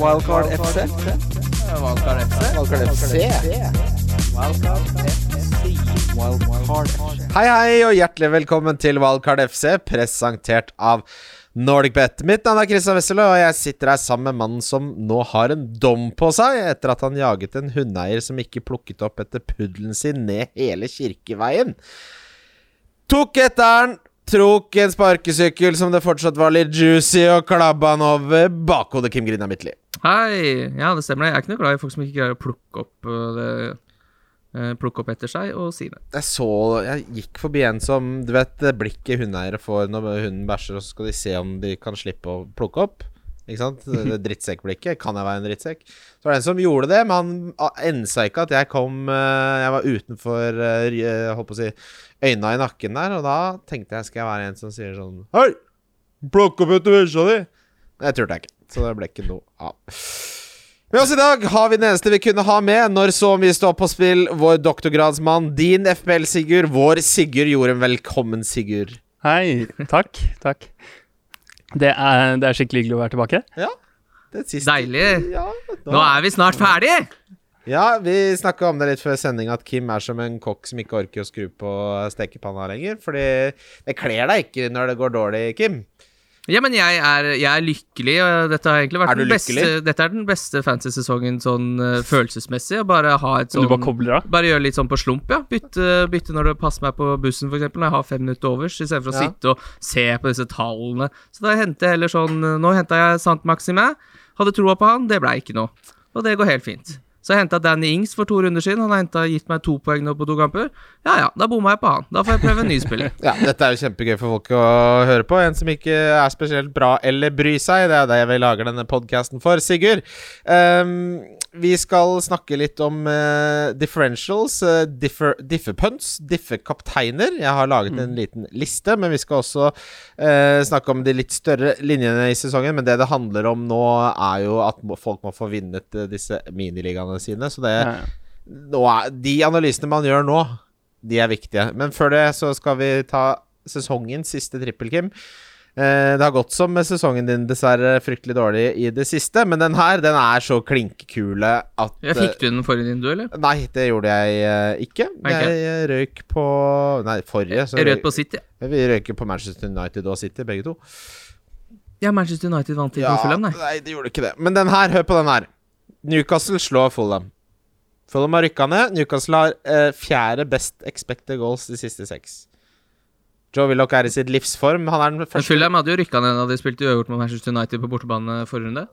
Wildcard FC. Wildcard FC. Wildcard FC. Wildcard FC. Hei, hei, og hjertelig velkommen til Wildcard FC, presentert av NordicBet. Mitt navn er Christian Wessel, og jeg sitter her sammen med mannen som nå har en dom på seg etter at han jaget en hundeeier som ikke plukket opp etter puddelen sin ned hele Kirkeveien. Tok etter den, trok en sparkesykkel som det fortsatt var litt juicy, og klabba han over bakhodet Kim Grina Midtly. Hei! Ja, det stemmer. Jeg er ikke noe glad i folk som ikke greier å plukke opp øh, det øh, Plukke opp etter seg og si det. Jeg så Jeg gikk forbi en som Du vet det blikket hundeeiere får når hunden bæsjer, og så skal de se om de kan slippe å plukke opp. Ikke sant? Det drittsekkblikket. Kan jeg være en drittsekk? Så var det en som gjorde det, men han ensa ikke at jeg kom eh, Jeg var utenfor jeg eh, Holdt på å si øynene i nakken der, og da tenkte jeg skal jeg være en som sier sånn Hei! Plukk opp etter bikkja di! Det turte jeg ikke, så det ble ikke noe av. Med oss i dag har vi den eneste vi kunne ha med når så mye står på spill. Vår doktorgradsmann, din FBL-Sigurd. Vår Sigurd Jorunn. Velkommen, Sigurd. Hei. Takk. Takk. Det er, det er skikkelig hyggelig å være tilbake. Ja. Det siste Deilig. Ja, Nå er vi snart ferdig! ja vi snakka om det litt før sending, at Kim er som en kokk som ikke orker å skru på stekepanna lenger. Fordi det kler deg ikke når det går dårlig, Kim. Ja, men jeg er, jeg er lykkelig, og dette har egentlig vært Er du den beste? Dette er den beste fantasy-sesongen sånn uh, følelsesmessig. Å bare ha et sånn bare. Bare gjøre litt sånn på slump, ja. Bytte, bytte når det passer meg på bussen, f.eks. Når jeg har fem minutter overs, istedenfor å Ja. sitte og se på disse tallene. Så da henter jeg heller sånn Nå henta jeg Sant Maxime. Hadde troa på han, det blei ikke noe. Og det går helt fint. Så jeg henta Danny Ings for to runder siden. Han har hentet, gitt meg to poeng nå på to kamper. Ja ja, da bomma jeg på han. Da får jeg prøve en ny spiller. Ja, Dette er jo kjempegøy for folk å høre på. En som ikke er spesielt bra eller bryr seg. Det er det vi lager denne podkasten for. Sigurd, um, vi skal snakke litt om uh, differentials, uh, differ, differpunts, differkapteiner. Jeg har laget en liten liste, men vi skal også uh, snakke om de litt større linjene i sesongen. Men det det handler om nå, er jo at folk må få vunnet disse miniligaene sine. Så det Ja, ja. De analysene man gjør nå, de er viktige. Men før det så skal vi ta sesongens siste trippel, Kim. Eh, det har gått som med sesongen din, dessverre fryktelig dårlig i det siste. Men den her, den er så klinkekule at Ja, fikk du den forrige din, du, eller? eh, Nei, det gjorde jeg eh, ikke. Okay. Jeg eh, røyk på Nei, forrige. Så Jeg røyk på City. Vi røyker på Manchester United og City, begge to. Ja, Manchester United vant til Ja, Fulham, nei. nei, det gjorde ikke det. Men den her, hør på den her. Newcastle slår Fulham. Fulham har rykka ned. Newcastle har eh, fjerde best expected goals de siste seks. Joe Willoch er i sitt livsform. Han er den Men første Fulham hadde jo rykka ned da de spilte uavgjort mot Manchester United på bortebane forrige runde.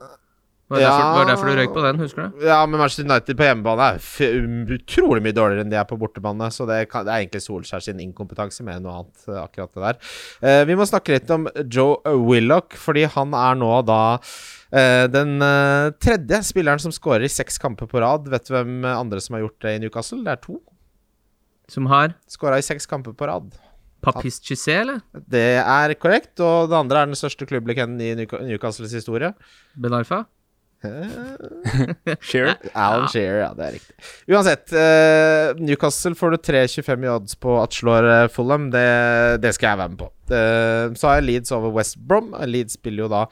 Var det Ja. derfor, var det derfor du røyk på den, husker du? Ja, men Manchester United på hjemmebane er utrolig mye dårligere enn de er på bortebane. Så det, kan, det er egentlig Solskjær sin inkompetanse mer enn noe annet, eh, akkurat det der. Eh, vi må snakke litt om Joe Willoch, fordi han er nå da den eh, tredje spilleren som skårer i seks kamper på rad. Vet du hvem andre som har gjort det i Newcastle? Det er to. Som har Skåra i seks kamper på rad. Papis Chissé, eller? Det er korrekt. Og det andre er den største klubblegenden i Newcastles historie. Ben Arfa? Shearer. Alan Shearer, ja, det er riktig. Uansett, uh, Newcastle får du 3,25 i odds på at slår eh, Fulham. Det, det skal jeg være med på. Uh, så har jeg Leeds over West Brom. Leeds spiller jo da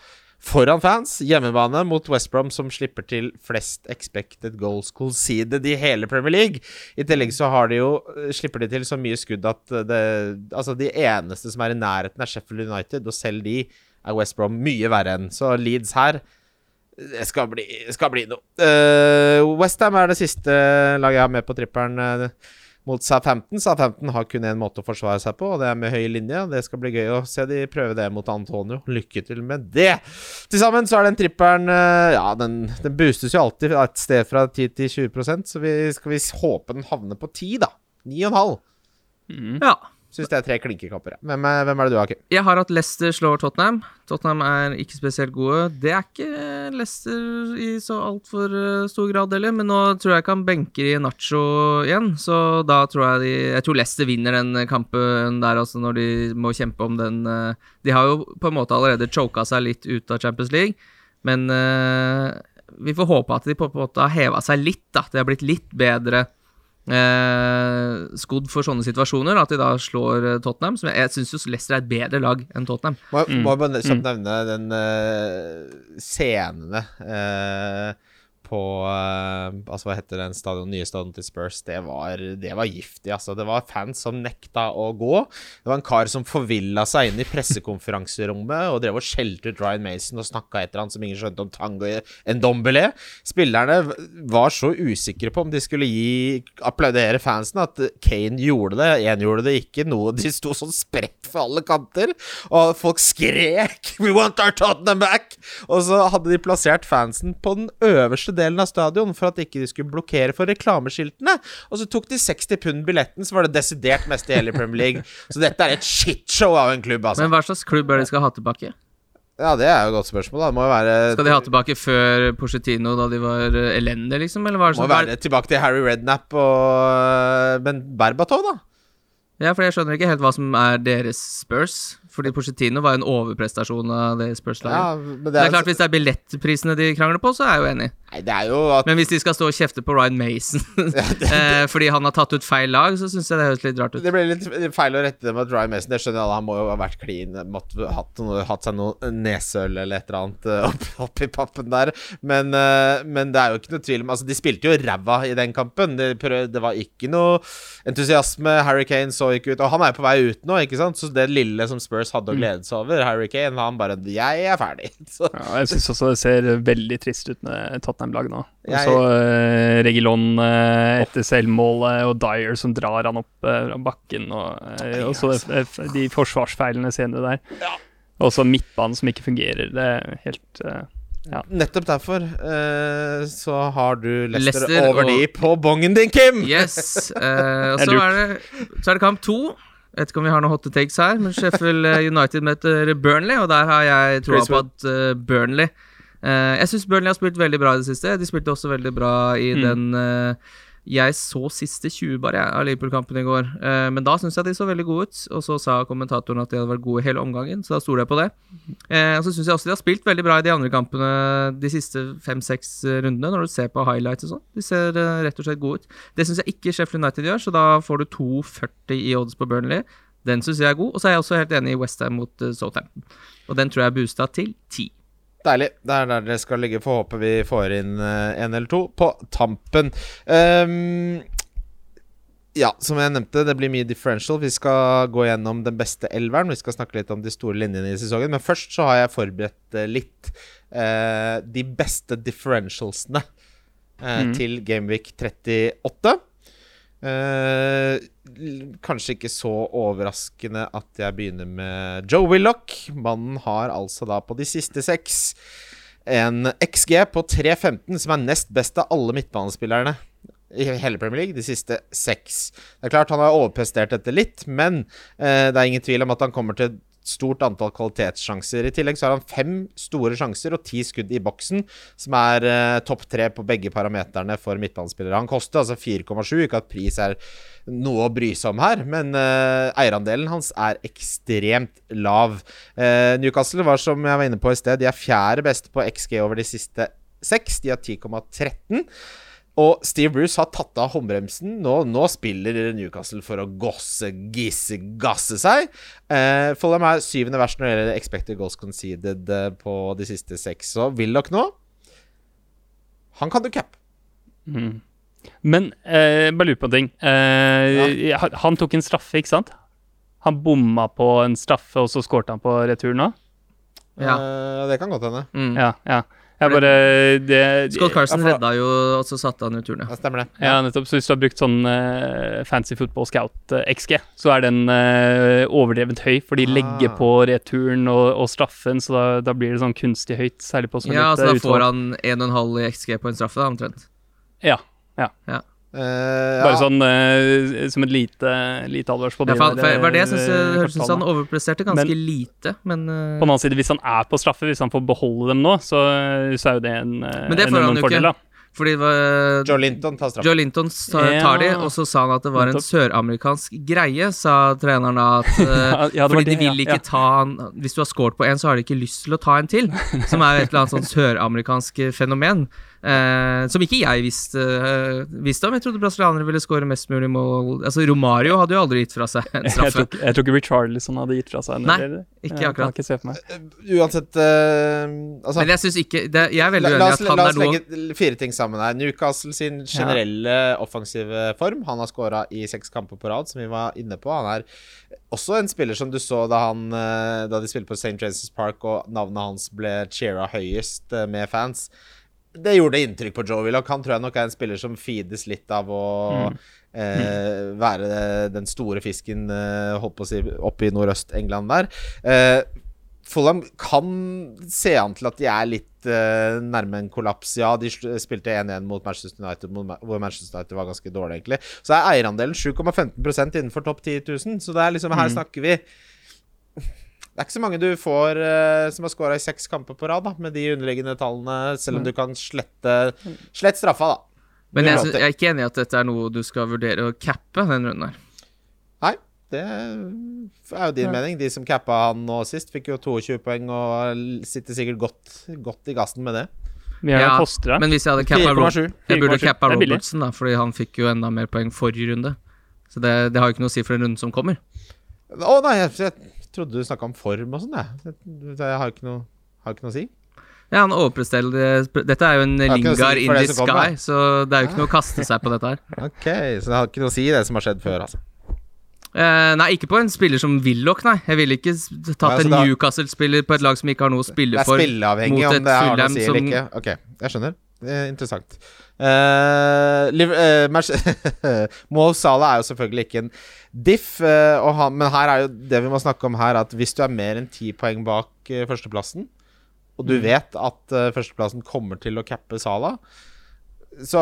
foran fans. Hjemmebane mot West Brom, som slipper til flest expected goals conceded i hele Premier League. I tillegg så har de jo, eh, slipper de til så mye skudd at eh, det, altså de eneste som er i nærheten, er Sheffield United, og selv de er West Brom mye verre enn. Så Leeds her det skal bli, skal bli noe. Uh, Westham er det siste laget jeg har med på trippelen eh, mot Southampton. Southampton har kun én måte å forsvare seg på, og det er med høy linje. Det skal bli gøy å se de prøve det mot Antonio. Lykke til med det! Til sammen så er den trippelen eh, Ja, den, den boostes jo alltid et sted fra 10 til 20% så vi skal vi håpe den havner på 10, da. 9,5. Mm. Ja. Syns det er tre klinkekapper. jeg. Hvem, hvem er det du har, Kim? Jeg har hatt Leicester slår Tottenham. Tottenham er ikke spesielt gode. Det er ikke Leicester i så altfor uh, stor grad heller, men nå tror jeg ikke han benker i Nacho igjen, så da tror jeg de Jeg tror Leicester vinner den kampen der, altså, når de må kjempe om den uh, De har jo på en måte allerede choka seg litt ut av Champions League, men uh, vi får håpe at de på en måte har heva seg litt, da. Det har blitt litt bedre eh, skodd for sånne situasjoner, at de da slår eh, Tottenham. Som jeg, jeg syns jo Leicester er et bedre lag enn Tottenham. Må, Mm. må jeg bare kjapt Mm. nevne den uh, scenene eh, på uh, Altså, hva heter den stadion, nye stadion til Spurs? Det var, det var giftig, altså. Det var fans som nekta å gå. Det var en kar som forvilla seg inn i pressekonferanserommet og drev og skjelte ut Ryan Mason og snakka etter han som ingen skjønte om tango en dombelé. Spillerne var så usikre på om de skulle gi applaudere fansen, at Kane gjorde det. Én gjorde det ikke. Noe de sto sånn spredt for alle kanter, og folk skrek 'We want our Tottenham back!' Og så hadde de plassert fansen på den øverste delen av stadion for at ikke de skulle blokkere for reklameskiltene. Og så tok de 60 pund billetten, så var det desidert meste i hele Premier League. Så dette er et shitshow av en klubb, altså. Men hva slags klubb er det de skal ha tilbake? Ja, det er jo et godt spørsmål, da. Det må jo være Skal de ha tilbake før Porcetino, da de var eh, elendige, liksom? Eller var det må sånn være tilbake til Harry Rednap og Men Berbatov, da? Ja, for jeg skjønner ikke helt hva som er deres Spurs. Fordi Porcetino var en overprestasjon av det Spurs-laget. Ja, men det det er, klart, Hvis det er billettprisene de krangler på, så er jeg jo enig. Nei, det er jo at Men hvis de skal stå og kjefte på Ryan Mason eh, fordi han har tatt ut feil lag, så syns jeg det høres litt rart ut. Det blir litt feil å rette det med Ryan Mason. Det skjønner alle. Han må jo ha vært klin, Måtte hatt, hatt seg noe nesøl eller et eller annet eh, opp, i pappen der. Men, eh, men det er jo ikke noe tvil om Altså, de spilte jo ræva i den kampen. Det, prøvde, det var ikke noe entusiasme. Harry Kane så ikke ut Og han er jo på vei ut nå, ikke sant? Så det lille som Spurs hadde å glede seg over, Harry Kane, han bare 'Jeg er ferdig'. Så Ja, jeg syns også det ser veldig trist ut med Tottenham-laget nå. Og Jeg- så uh, Regilon uh, etter selvmålet, og Dyer som drar han opp uh, fra bakken, og, uh, og så eh, de forsvarsfeilene senere der. Og så midtbanen som ikke fungerer. Det er helt ja. nettopp derfor uh, så har du Lester, Lester over og- de på bongen din, Kim! Yes. Uh, og så er, det, så er det kamp to. Jeg vet ikke om vi har noen hotte takes her, men Sheffield eh, United møter Burnley, og der har jeg troa på at eh, Burnley eh, Jeg syns Burnley har spilt veldig bra i det siste. De spilte også veldig bra i Mm. den Jeg så siste 20 bare av Liverpool-kampen i går, eh, men da syns jeg de så veldig gode ut. Og så sa kommentatoren at de hadde vært gode hele omgangen, så da stoler jeg på det. Eh, og så syns jeg også de har spilt veldig bra i de andre kampene de siste fem-seks rundene, når du ser på highlights og sånn. De ser eh, rett og slett gode ut. Det syns jeg ikke Sheffield United gjør, så da får du 2,40 i odds på Burnley. Den syns jeg er god. Og så er jeg også helt enig i Westham mot uh, Southampton. Og den tror jeg er boosta til 10. Deilig. Det er der dere skal ligge. Får håpe vi får inn eh, en eller to på tampen. Um, ja, som jeg nevnte, det blir mye differential. Vi skal gå gjennom den beste elveren. Vi skal snakke litt om de store linjene i sesongen. Men først så har jeg forberedt eh, litt eh, de beste differentialsene eh, Mm. til Gameweek 38. Eh, kanskje ikke så overraskende at jeg begynner med Joe Willoch. Mannen har altså da på de siste seks en XG på 3.15, som er nest best av alle midtbanespillerne i hele Premier League de siste seks. Det er klart han har overprestert dette litt, men eh, det er ingen tvil om at han kommer til stort antall kvalitetssjanser. I tillegg så har han fem store sjanser og ti skudd i boksen, som er eh, topp tre på begge parameterne for midtbanespillere. Han koster altså 4,7, ikke at pris er noe å bry seg om her, men eh, eierandelen hans er ekstremt lav. Eh, Newcastle var, som jeg var inne på i sted, de er fjerde beste på XG over de siste seks. De har 10,13. Og Steve Bruce har tatt av håndbremsen. Nå, nå spiller Newcastle for å gosse, gisse, gasse seg. Eh, Follum er syvende verst når det gjelder expected goals conceded eh, på de siste seks. Så Willoch nå Han kan du cappe. mm. Men eh, bare lurer på en ting. Eh, han- Han tok en straffe, ikke sant? Han bomma på en straffe, og så skårte han på retur nå? Ja. Eh, det kan godt hende. Mm. Ja, ja. Jeg bare det, Scott Carson Ja, redda jo, og så satte han ut turen. Ja, stemmer det. Ja, nettopp. Så hvis du har brukt sånn uh, fancy football scout uh, XG, så er den uh, overdrevent høy, for de Ah. legger på returen og, og straffen, så da, da blir det sånn kunstig høyt, særlig på sånn Ja, litt altså da da får utvalg. han 1,5 i XG på en straffe, da, omtrent. Ja. Eh, Bare ja. sånn uh, som et lite, lite advarsel på Ja, de for, han- for, var det jeg syns eh, det ut som han overpresterte ganske Men- lite, men uh, På den annen side, hvis han er på straffe, hvis han får beholde dem nå, så, så er jo det en, Men det en får han enorm jo ikke. fordel, da. Fordi det var Joe Linton tar straff. Joe Linton tar, Ja. de, og så sa han at det var en søramerikansk greie, sa treneren da. At, Ja, det fordi de det, de vil ikke ja. ta han Hvis du har scoret på en, så har de ikke lyst til å ta en til. Som er et eller annet sånn søramerikansk fenomen. Eh, som ikke jeg visste, eh, visste om. Jeg trodde brasilianere ville score mest mulig mål Altså Romario hadde jo aldri gitt fra seg en Jeg straffe. tror, ikke- jeg tror ikke Richarlison hadde gitt fra seg en Nei, eller- ikke jeg akkurat. Kan ikke se for meg. Uansett eh, altså, Men jeg syns ikke det, Jeg er veldig uenig la i at han la er oss legge fire ting sammen her. Newcastle sin generelle offensive form. Han har skåra i seks kamper på rad, som vi var inne på. Han er også en spiller som du så da, han, eh, da de spilte på St. James' Park og navnet hans ble cheera høyest eh, med fans. Det gjorde inntrykk på Joe Willoch. Han tror jeg nok er en spiller som feedes litt av å eh, være den store fisken eh, holdt på å si, oppe i Nordøst-England der. Eh, Fulham kan se an til at de er litt eh, nærme en kollaps. Ja, de spilte 1-1 mot Manchester United, hvor Manchester United var ganske dårlig, egentlig. Så er eierandelen 7,15 innenfor topp 10 000. Så det er liksom her snakker vi Det er ikke så mange du får uh, som har scora i seks kamper på rad, da, med de underliggende tallene, selv om du kan slette Slett straffa, da. Men jeg, synes, jeg er ikke enig i at dette er noe du skal vurdere å cappe den runden her. Nei, det er jo din mening. De som cappa han nå sist, fikk jo 22 poeng og sitter sikkert godt, godt i gassen med det. Ja, Men hvis jeg hadde cappa Rob 4,7. Jeg burde cappa er. Robertson, da, fordi han fikk jo enda mer poeng forrige runde. Så det, det har jo ikke noe å si for den runden som kommer. Å nei, jeg, jeg trodde du snakka om form og sånn, jeg. Jeg, jeg har ikke noe, har ikke noe å si. Ja, han overpresterer Dette er jo en lingar si in the det kommer, sky, så det er jo ikke noe å kaste seg på dette her. Ok, Så det har ikke noe å si, det som har skjedd før, altså. Eh, nei, ikke på en spiller som Willoch, nei. Jeg ville ikke tatt en Newcastle-spiller på et lag som ikke har noe å Det spille er for. spilleavhengig mot om et det har noe å Fulham si eller som- ikke. Ok, jeg skjønner. Er interessant. Uh, Liv, eh, Mo Salah er jo selvfølgelig ikke en diff, eh, og han, men her er jo det vi må snakke om her, at hvis du er mer enn ti poeng bak eh, førsteplassen, og du vet at eh, førsteplassen kommer til å cappe Salah, så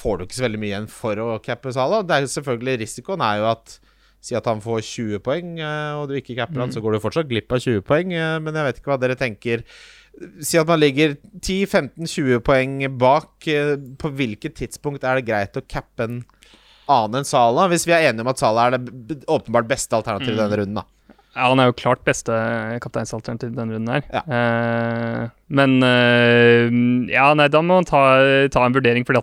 får du ikke så veldig mye igjen for å cappe Salah. Det er jo selvfølgelig Risikoen er jo at Si at han får 20 poeng, eh, og du ikke capper han, så går du fortsatt glipp av 20 poeng. eh, Men jeg vet ikke hva dere tenker. Si at man ligger 10-15-20 poeng bak. eh, På hvilket tidspunkt er det greit å cappe en annen enn Sala? Hvis vi er enige om at Sala er det åpenbart beste alternativet i denne runden, da. Ja, han er jo klart beste kapteinsalternativ denne runden her. Ja. Eh, men eh, Ja, nei, da må man ta, ta en vurdering, for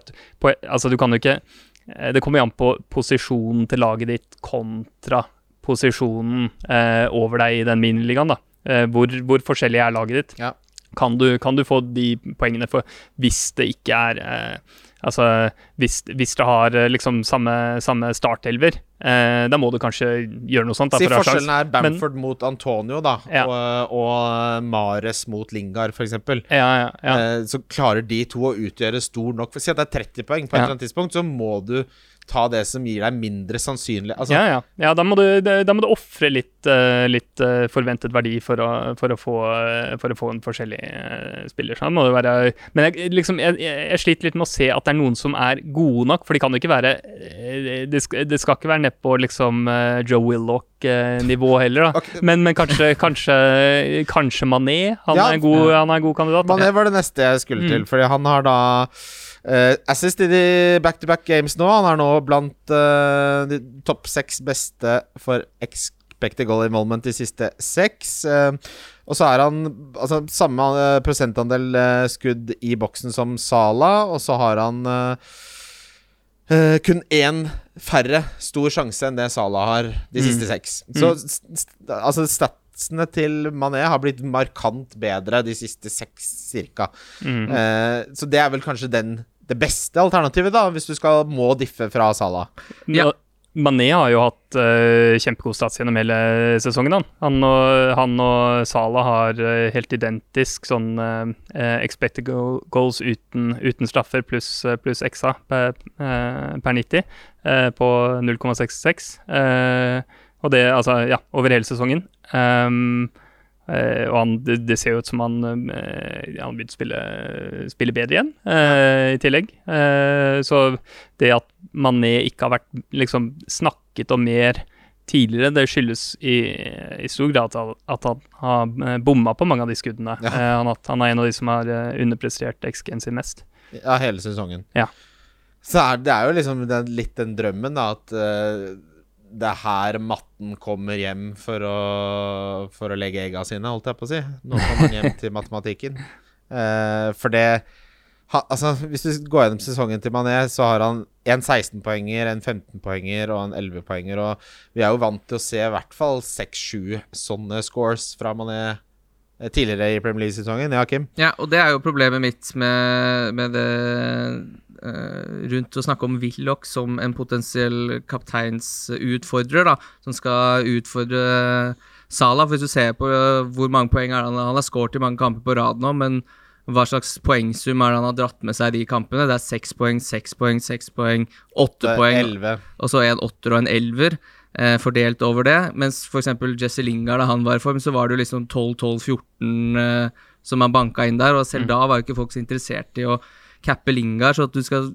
Altså, du kan jo ikke eh, Det kommer jo an på posisjonen til laget ditt kontra posisjonen eh, over deg i den miniligaen, da. Hvor, hvor forskjellig er laget ditt? Ja. Kan, du, kan du få de poengene for hvis det ikke er eh, Altså, hvis, hvis det har eh, liksom samme, samme startelver, eh, da må du kanskje gjøre noe sånt. Da, Si for forskjellen er Bamford mot Antonio, da, Ja. og, og Mares mot Lingard, f.eks. Ja, ja, ja. Eh, så klarer de to å utgjøre stor nok For Si at det er 30 poeng på et eller annet tidspunkt, så må du ta det som gir deg mindre sannsynlig Altså, ja, ja. ja da må du, da må du ofre litt, eh, litt eh, forventet verdi for å, for å, få, eh, for å få en forskjellig spiller. Så må det være Men jeg, liksom, jeg, jeg sliter litt med å se at det er noen som er gode nok, for de kan jo ikke være Det skal, det skal ikke være nedpå liksom Joe Willoch-nivå heller, da. Okay. Men, men kanskje, kanskje, kanskje Mané? Han, Ja. er god, han er en god kandidat. da. Mané var det neste jeg skulle Mm. til, fordi han har da eh, assist i de back-to-back games nå. Han er nå blant uh, de topp seks beste for expected goal involvement de siste seks. Uh, og så er han altså, samme prosentandel skudd i boksen som Sala, og så har han kun én færre stor sjanse enn det Sala har de siste seks. Så st st altså statsene til Mané har blitt markant bedre de siste seks, cirka. Mm. Uh, så det er vel kanskje den det beste alternativet, da, hvis du skal må diffe fra Salah. Ja. Mané har jo hatt uh, kjempegod stats gjennom hele sesongen. Han, han, og, han og Salah har uh, helt identisk sånn eh, expected goals uten, uten straffer pluss uh, plus XA per, per 90 eh, på 0,66. Eh, og det altså, ja, over hele sesongen. Um, eh, og han, det, det ser jo ut som han uh, har begynt å spille, spille bedre igjen, uh, i tillegg. Uh, så det at Mané ikke har vært liksom snakket om mer tidligere. Det skyldes i, i stor grad at, han har eh, bomma på mange av de skuddene. Ja. Eh, han, at han er en av de som har eh, underprestert XG-en sin mest. Ja, hele sesongen. Ja. Så er, det er jo liksom den, litt den drømmen, da, at eh, det er her matten kommer hjem for å, for å legge egga sine, holdt jeg på å si. Nå kommer han hjem til matematikken. Uh, for det ha, Altså, hvis du går gjennom sesongen til Mané, så har han en 16-poenger, en 15-poenger og en 11-poenger, og vi er jo vant til å se i hvert fall 6-7 sånne scores fra Mané tidligere i Premier League-sesongen. Ja, Kim? Ja, og det er jo problemet mitt med, med det uh, rundt å snakke om Willoch som en potensiell kapteinsutfordrer, da, som skal utfordre Salah. For hvis du ser på eh, hvor mange poeng er det han, han har skåret i mange kamper på rad nå, men hva slags poengsum er det han har dratt med seg i de kampene? Det er seks poeng, seks poeng, seks poeng, åtte poeng, 11. og så en åtter og en elver. Eh, fordelt over det. Mens f.eks. Jesse Lingard, da han var i form, så var det jo liksom 12-12-14 eh, som han banka inn der. Og selv da var jo ikke folk så interessert i å cappe Lingard, så at du skal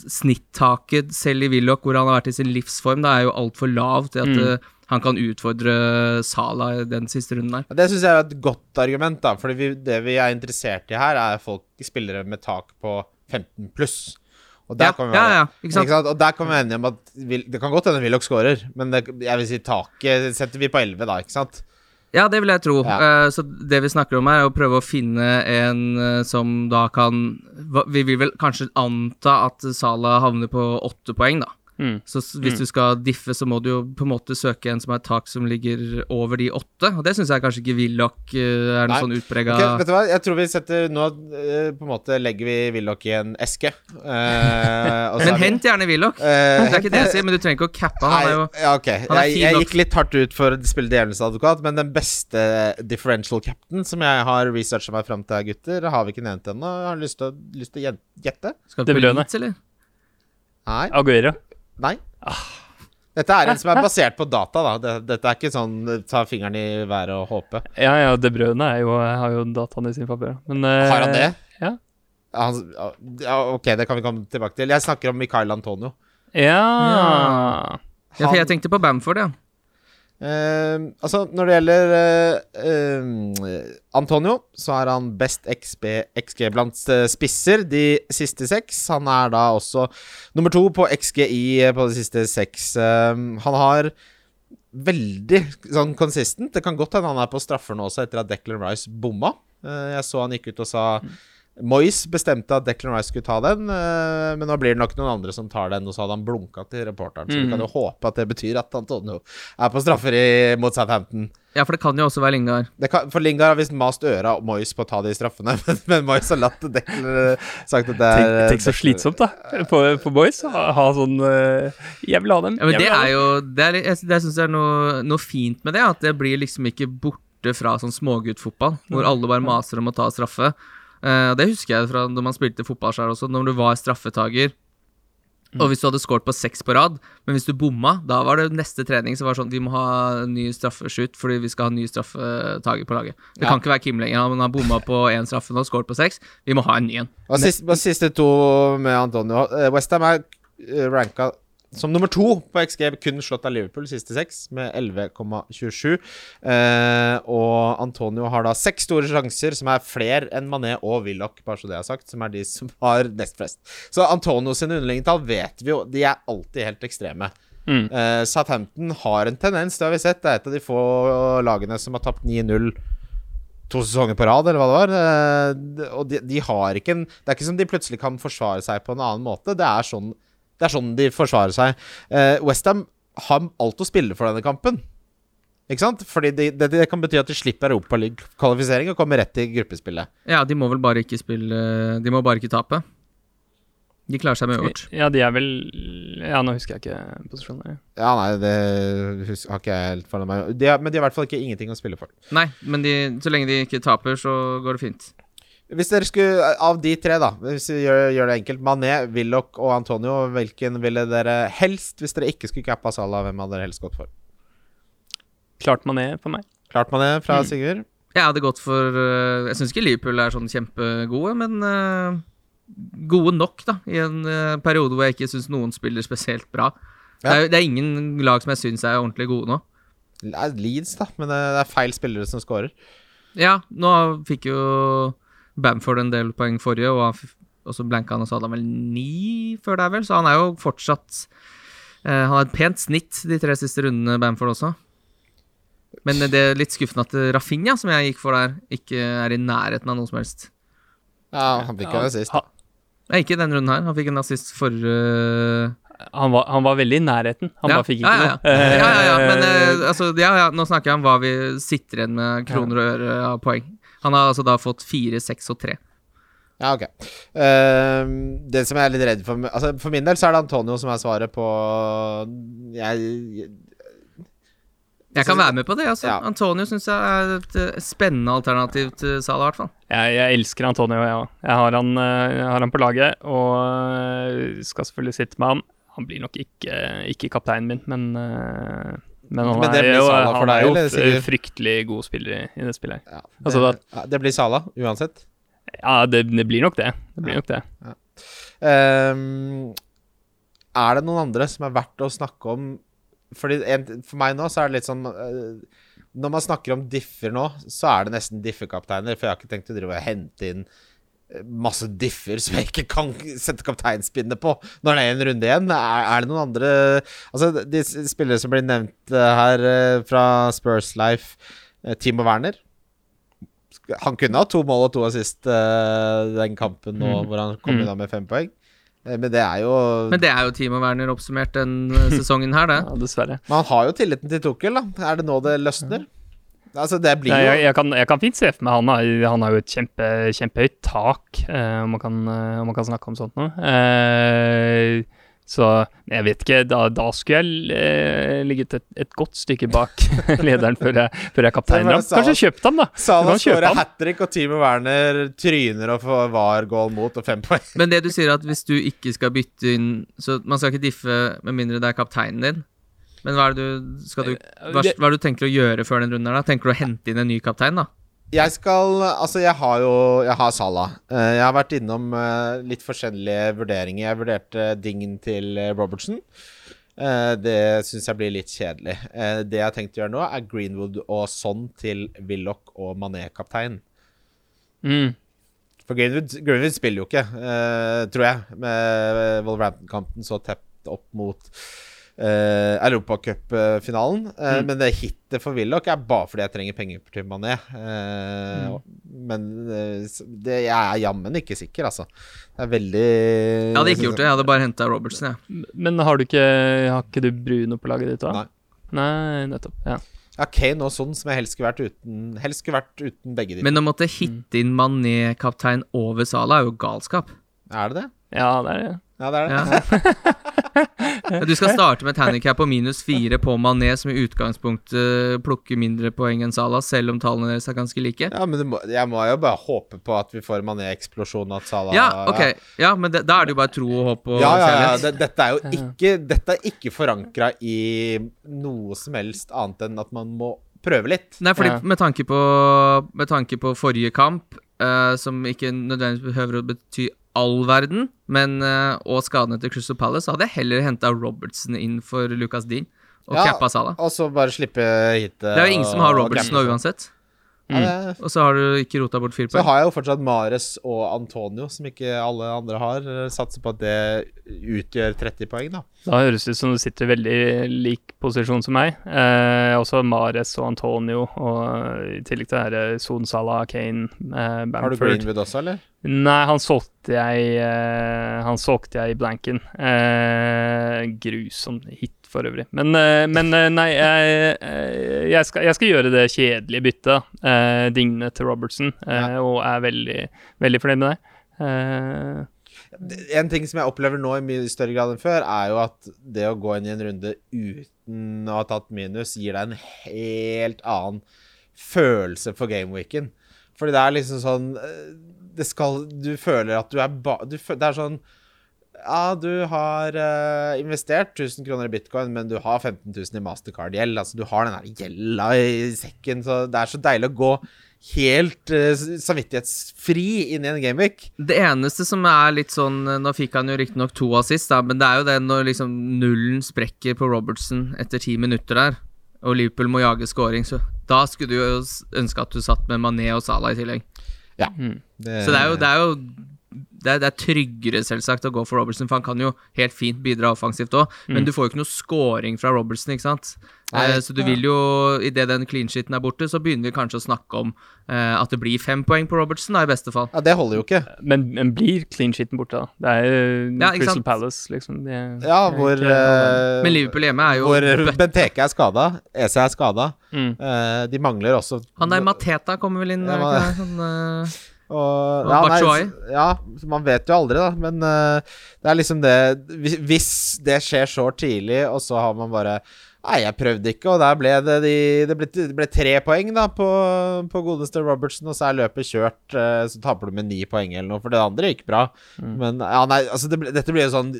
Snittaket selv i Willoch, hvor han har vært i sin livsform, det er jo altfor lavt til at Mm. eh, han kan utfordre Salah i den siste runden der. Det syns jeg er et godt argument, da. Fordi det vi er interessert i her, er folk spillere med tak på 15 pluss. Og der Ja, kan vi være, ja, ikke sant? Og der kan vi være enige om at Vil- det kan godt hende Willoch scorer, men det, jeg vil si taket setter vi på 11, da, ikke sant? Ja, det vil jeg tro. Ja. Uh, så det vi snakker om her, er å prøve å finne en uh, som da kan Vi vil vel kanskje anta at Salah havner på åtte poeng, da. Mm. Så hvis hvis du skal diffe, så må du jo på en måte søke en som har et tak som ligger over de åtte. Og det syns jeg kanskje ikke Willoch eh, er noe Nei. sånn utprega okay, vet du hva? Jeg tror vi setter Nå eh, på en måte legger vi Willoch i en eske. Uh, og så Men er vi- hent gjerne Willoch. Uh, det er ikke det jeg sier, men du trenger ikke å cappe han. Han er jo ja, ok. han er Jeg, jeg gikk litt hardt ut for å spille djevelens advokat, men den beste differential captain som jeg har researcha meg fram til, gutter, har vi ikke nevnt ennå. Har lyst til å, gjette? Skal du Det på Leeds, eller? Nei? Aguero. Nei? Dette er en som er basert på data, da. Dette er ikke sånn ta fingeren i været og håpe. Ja, ja, De er jo, har jo dataen i sin favør. Men uh, Har han det? Ja. Han, ja, ok, det kan vi komme tilbake til. Jeg snakker om Mikael Antonio. Ja. Ja, for jeg tenkte på Bamford, ja. Eh, altså, når det gjelder uh, uh, Antonio, så er han best XB, XG blant eh, spisser de siste seks. Han er da også nummer to på XGI på de siste seks. Eh, han har veldig sånn consistent. Det kan godt hende han er på straffer nå også, etter at Declan Rice bomma. Jeg så han gikk ut og sa Moyes bestemte at Declan Rice skulle ta den, eh, men nå blir det nok noen andre som tar den, og så hadde han blunka til reporteren. Så vi Mm. kan jo håpe at det betyr at Antonio er på straffer i, mot Southampton. Ja, for det kan jo også være Lingard. Det kan, for Lingard har visst mast øra og Moyes på å ta de straffene, men, men Moyes har latt Declan sagt at det er Tenk, tenk så slitsomt, da, for, på Moyes. Ha, ha sånn eh, Jeg vil ha dem. Ja, men det er jo Det, er, Jeg, jeg, syns det er noe, noe fint med det. At det blir liksom ikke borte fra sånn småguttfotball, hvor alle bare maser om å ta straffe. Eh, det husker jeg fra når man spilte fotball selv også, når du var straffetaker. Og hvis du hadde scoret på seks på rad, men hvis du bomma, da var det neste trening så var sånn Vi må ha ny straffeskytt fordi vi skal ha ny straffetaker på laget. Det Ja. kan ikke være Kim lenger. Han har bomma på én straffe nå, scoret på seks. Vi må ha en ny en. Og siste, siste to med Antonio. Eh, Westham er eh, ranka som nummer to på XG, kun slått av Liverpool siste seks, med 11,27. Eh, og Antonio har da seks store sjanser, som er flere enn Mané og Willoch, bare så det er sagt, som er de som har nest flest. Så Antonio sine underliggende vet vi jo, de er alltid helt ekstreme. Mm. Eh, Southampton har en tendens, det har vi sett. Det er et av de få lagene som har tapt 9-0 to sesonger på rad, eller hva det var. Eh, og de, de har ikke en Det er ikke som de plutselig kan forsvare seg på en annen måte. Det er sånn, det er sånn de forsvarer seg. Uh, Westham har alt å spille for denne kampen. Ikke sant? Fordi det, det, det kan bety at de slipper Europaliga-kvalifisering og kommer rett til gruppespillet. Ja, de må vel bare ikke spille De må bare ikke tape. De klarer seg med uavgjort. Ja, de er vel Ja, nå husker jeg ikke posisjonen. Ja, nei, det husker, har ikke jeg helt foran meg. De er, men de har i hvert fall ikke ingenting å spille for. Nei, men de, så lenge de ikke taper, så går det fint. Hvis dere skulle, Av de tre, da, hvis vi gjør, gjør det enkelt Mané, Willoch og Antonio, hvilken ville dere helst, hvis dere ikke skulle cappa Salah, hvem hadde dere helst gått for? Klart Mané for meg. Klart Mané fra Mm. Sigurd. Jeg hadde gått for øh, Jeg syns ikke Liverpool er sånn kjempegode, men uh, gode nok, da. I en uh, periode hvor jeg ikke syns noen spiller spesielt bra. Det, er, det er ingen lag som jeg syns er ordentlig gode nå. Leeds, da, men det det er feil spillere som scorer. Ja, nå fikk jo Bamford en del poeng forrige, og, han og så blanka han, og så hadde han vel ni før der, vel. Så han er jo fortsatt eh, Han har et pent snitt de tre siste rundene, Bamford også. Men det er litt skuffende at Rafinha, som jeg gikk for der, ikke er i nærheten av noe som helst. Ja, han fikk jo assist. sist. Nei, ikke den runden her. Han fikk en assist forrige han, var, han var veldig i nærheten. Han ja. bare fikk ikke ja, ja, noe. ja. ja, ja. Men eh, altså, ja, ja, nå snakker jeg om hva vi sitter igjen med kroner og øre av poeng. Han har altså da fått fire, seks og tre. Ja, ok. Uh, det som jeg er litt redd for altså, For min del så er det Antonio som er svaret på Jeg Jeg kan være med på det. altså Ja. Antonio syns jeg er et eh, spennende alternativ til Salah, i hvert fall. Jeg, jeg elsker Antonio, jeg òg. Jeg, har han, eh, jeg har han på laget og eh, skal selvfølgelig sitte med han. Han blir nok ikke, ikke kapteinen min, men men han Men det er blir jo, Sala han deg, er jo fryktelig god spiller i, det spillet. ja, det, Altså, da- ja, det blir Sala, uansett. Ja, det, det blir nok det. Det blir nok det. Um, er det noen andre som er verdt å snakke om? Fordi en, For meg nå så er det litt sånn uh, Når man snakker om differ nå, så er det nesten differkapteiner. For jeg har ikke tenkt å drive og hente inn masse differ som jeg ikke kan sette kapteinspinnet på når det er en runde igjen. Er, er det noen andre Altså, de spillere som blir nevnt eh, her eh, fra Spurs Life, eh, Timo Werner han kunne ha to mål og to assist den kampen nå Mm. hvor han kom Mm. unna med fem poeng. Men det er jo Men det er jo Timo Werner oppsummert den sesongen her, det. Ja, dessverre. Men han har jo tilliten til Tukkel, da. Er det nå det løsner? Altså, det blir jo jeg, jeg, kan, jeg kan fint se for meg han har, han har jo et kjempe, kjempehøyt tak, eh, om, man kan, eh, om man kan snakke om sånt noe. Eh, så jeg vet ikke, da, da skulle jeg eh, ligget et, et godt stykke bak lederen før jeg, før jeg kapteiner ham. Kanskje kjøpt ham, da. Salah skårer hat trick, og Timo Werner tryner og får VAR-goal mot og fem poeng. Men det du sier at hvis du ikke skal bytte inn Så man skal ikke diffe med mindre det er kapteinen din. Men hva er det du, skal du, hva, hva er det du tenker å gjøre før den runden her, da? Tenker du å hente inn en ny kaptein, da? Jeg skal Altså, jeg har jo Jeg har Salah. Eh, Jeg har vært innom eh, litt forskjellige vurderinger. Jeg vurderte dingen til eh, Robertson. Eh, Det syns jeg blir litt kjedelig. Eh, Det jeg har tenkt å gjøre nå, er Greenwood og Son til Willoch og Mané-kaptein. Mm. For Greenwood, Greenwood spiller jo ikke, eh, tror jeg, med Wolverhampton-kampen så tett opp mot uh, Europacupfinalen. Uh, Mm. Men det hitet for Willoch er bare fordi jeg trenger penger til Mané. Uh, Mm. Men det, jeg er jammen ikke sikker, altså. Det er veldig Jeg hadde ikke gjort det, jeg hadde bare henta Robertsen, jeg. Men har du ikke Har ikke du Bruno på laget ditt òg? Nei. Nei, nettopp. Ja. Ja, Kane og sånn som jeg helst skulle vært uten Helst skulle vært uten begge de. Men å måtte hitte inn Mané-kaptein over Sala er jo galskap. er det det? ja, det er det. Ja, det er det. Ja. Du skal starte med et handikap på minus fire på Mané, som i utgangspunktet plukker mindre poeng enn Salah, selv om tallene deres er ganske like. Ja, men det må, jeg må jo bare håpe på at vi får Mané-eksplosjon, at Salah Ja, ok. Ja, men det, da er det jo bare tro og håp og Ja, ja, ja. Det, dette er jo ikke Dette er ikke forankra i noe som helst annet enn at man må prøve litt. Nei, fordi Ja. med, tanke på, med tanke på forrige kamp, uh, som ikke nødvendigvis behøver å bety all verden, men eh, og skadene til Crystal Palace, så hadde jeg heller henta Robertson inn for Lucas Dean og Ja. cappa Salah. Og så bare slippe hit Det er jo ingen som har Robertson nå uansett. Ja, Og så har du ikke rota bort fire så har jeg jo fortsatt Mares og Antonio, som ikke alle andre har. Satser på at det utgjør 30 poeng, da. Da høres det ut som du sitter i veldig lik posisjon som meg. Eh, også Mares og Antonio, og i tillegg til dette Sonsala, Kane, eh, Har du Bamford. Greenwood også, eller? Nei, han solgte jeg eh, Han solgte jeg i blanken. Eh, grusom hit, for øvrig. Men, eh, men eh, nei, jeg, eh, jeg, skal, jeg skal gjøre det kjedelige byttet. Eh, Digne til Robertson, eh, og er veldig, veldig fornøyd med det. Eh, En ting som jeg opplever nå i mye større grad enn før, er jo at det å gå inn i en runde uten å ha tatt minus, gir deg en helt annen følelse for gameweeken. Fordi det er liksom sånn Det skal Du føler at du er ba... Du, det er sånn Ja, du har uh, investert 1000 kroner i bitcoin, men du har 15 000 i mastercard-gjeld. Altså, du har den gjelda i sekken, så det er så deilig å gå helt uh, samvittighetsfri inn i en gameweek. Det eneste som er litt sånn Nå fikk han jo riktignok to assist, da, men det er jo det når liksom nullen sprekker på Robertson etter ti minutter der, og Liverpool må jage scoring, så da skulle du jo ønske at du satt med Mané og Salah i tillegg. Ja. Mm. Det, Så det er jo, det er jo det er, det er tryggere selvsagt å gå for Robertson, for han kan jo helt fint bidra offensivt òg, men du får jo ikke noe scoring fra Robertson, ikke sant? Nei. Eh, så du vil jo, idet den clean sheeten er borte, så begynner vi kanskje å snakke om eh, at det blir fem poeng på Robertson, da, i beste fall. ja, det holder jo ikke. Men, men blir clean sheeten borte, da? Det er jo Ja, Crystal sant? Palace, liksom. Det, Ja, er hvor ikke- eh, Men Liverpool hjemme er jo Hvor Benteke er skada, Ese er skada. Mm. Uh, de mangler også Han der Mateta kommer vel inn Ja, man-? Sånn, eh, Og, ja, nei, ja, man vet jo aldri, da. Men uh, det er liksom det hvis, det skjer så tidlig, og så har man bare Nei, jeg prøvde ikke, og der ble det de, Det ble, det ble tre poeng da på, på godeste Robertson, og så er løpet kjørt. Uh, så taper du med ni poeng eller noe, for det andre gikk bra. Men ja, nei, altså det, ble- dette blir jo sånn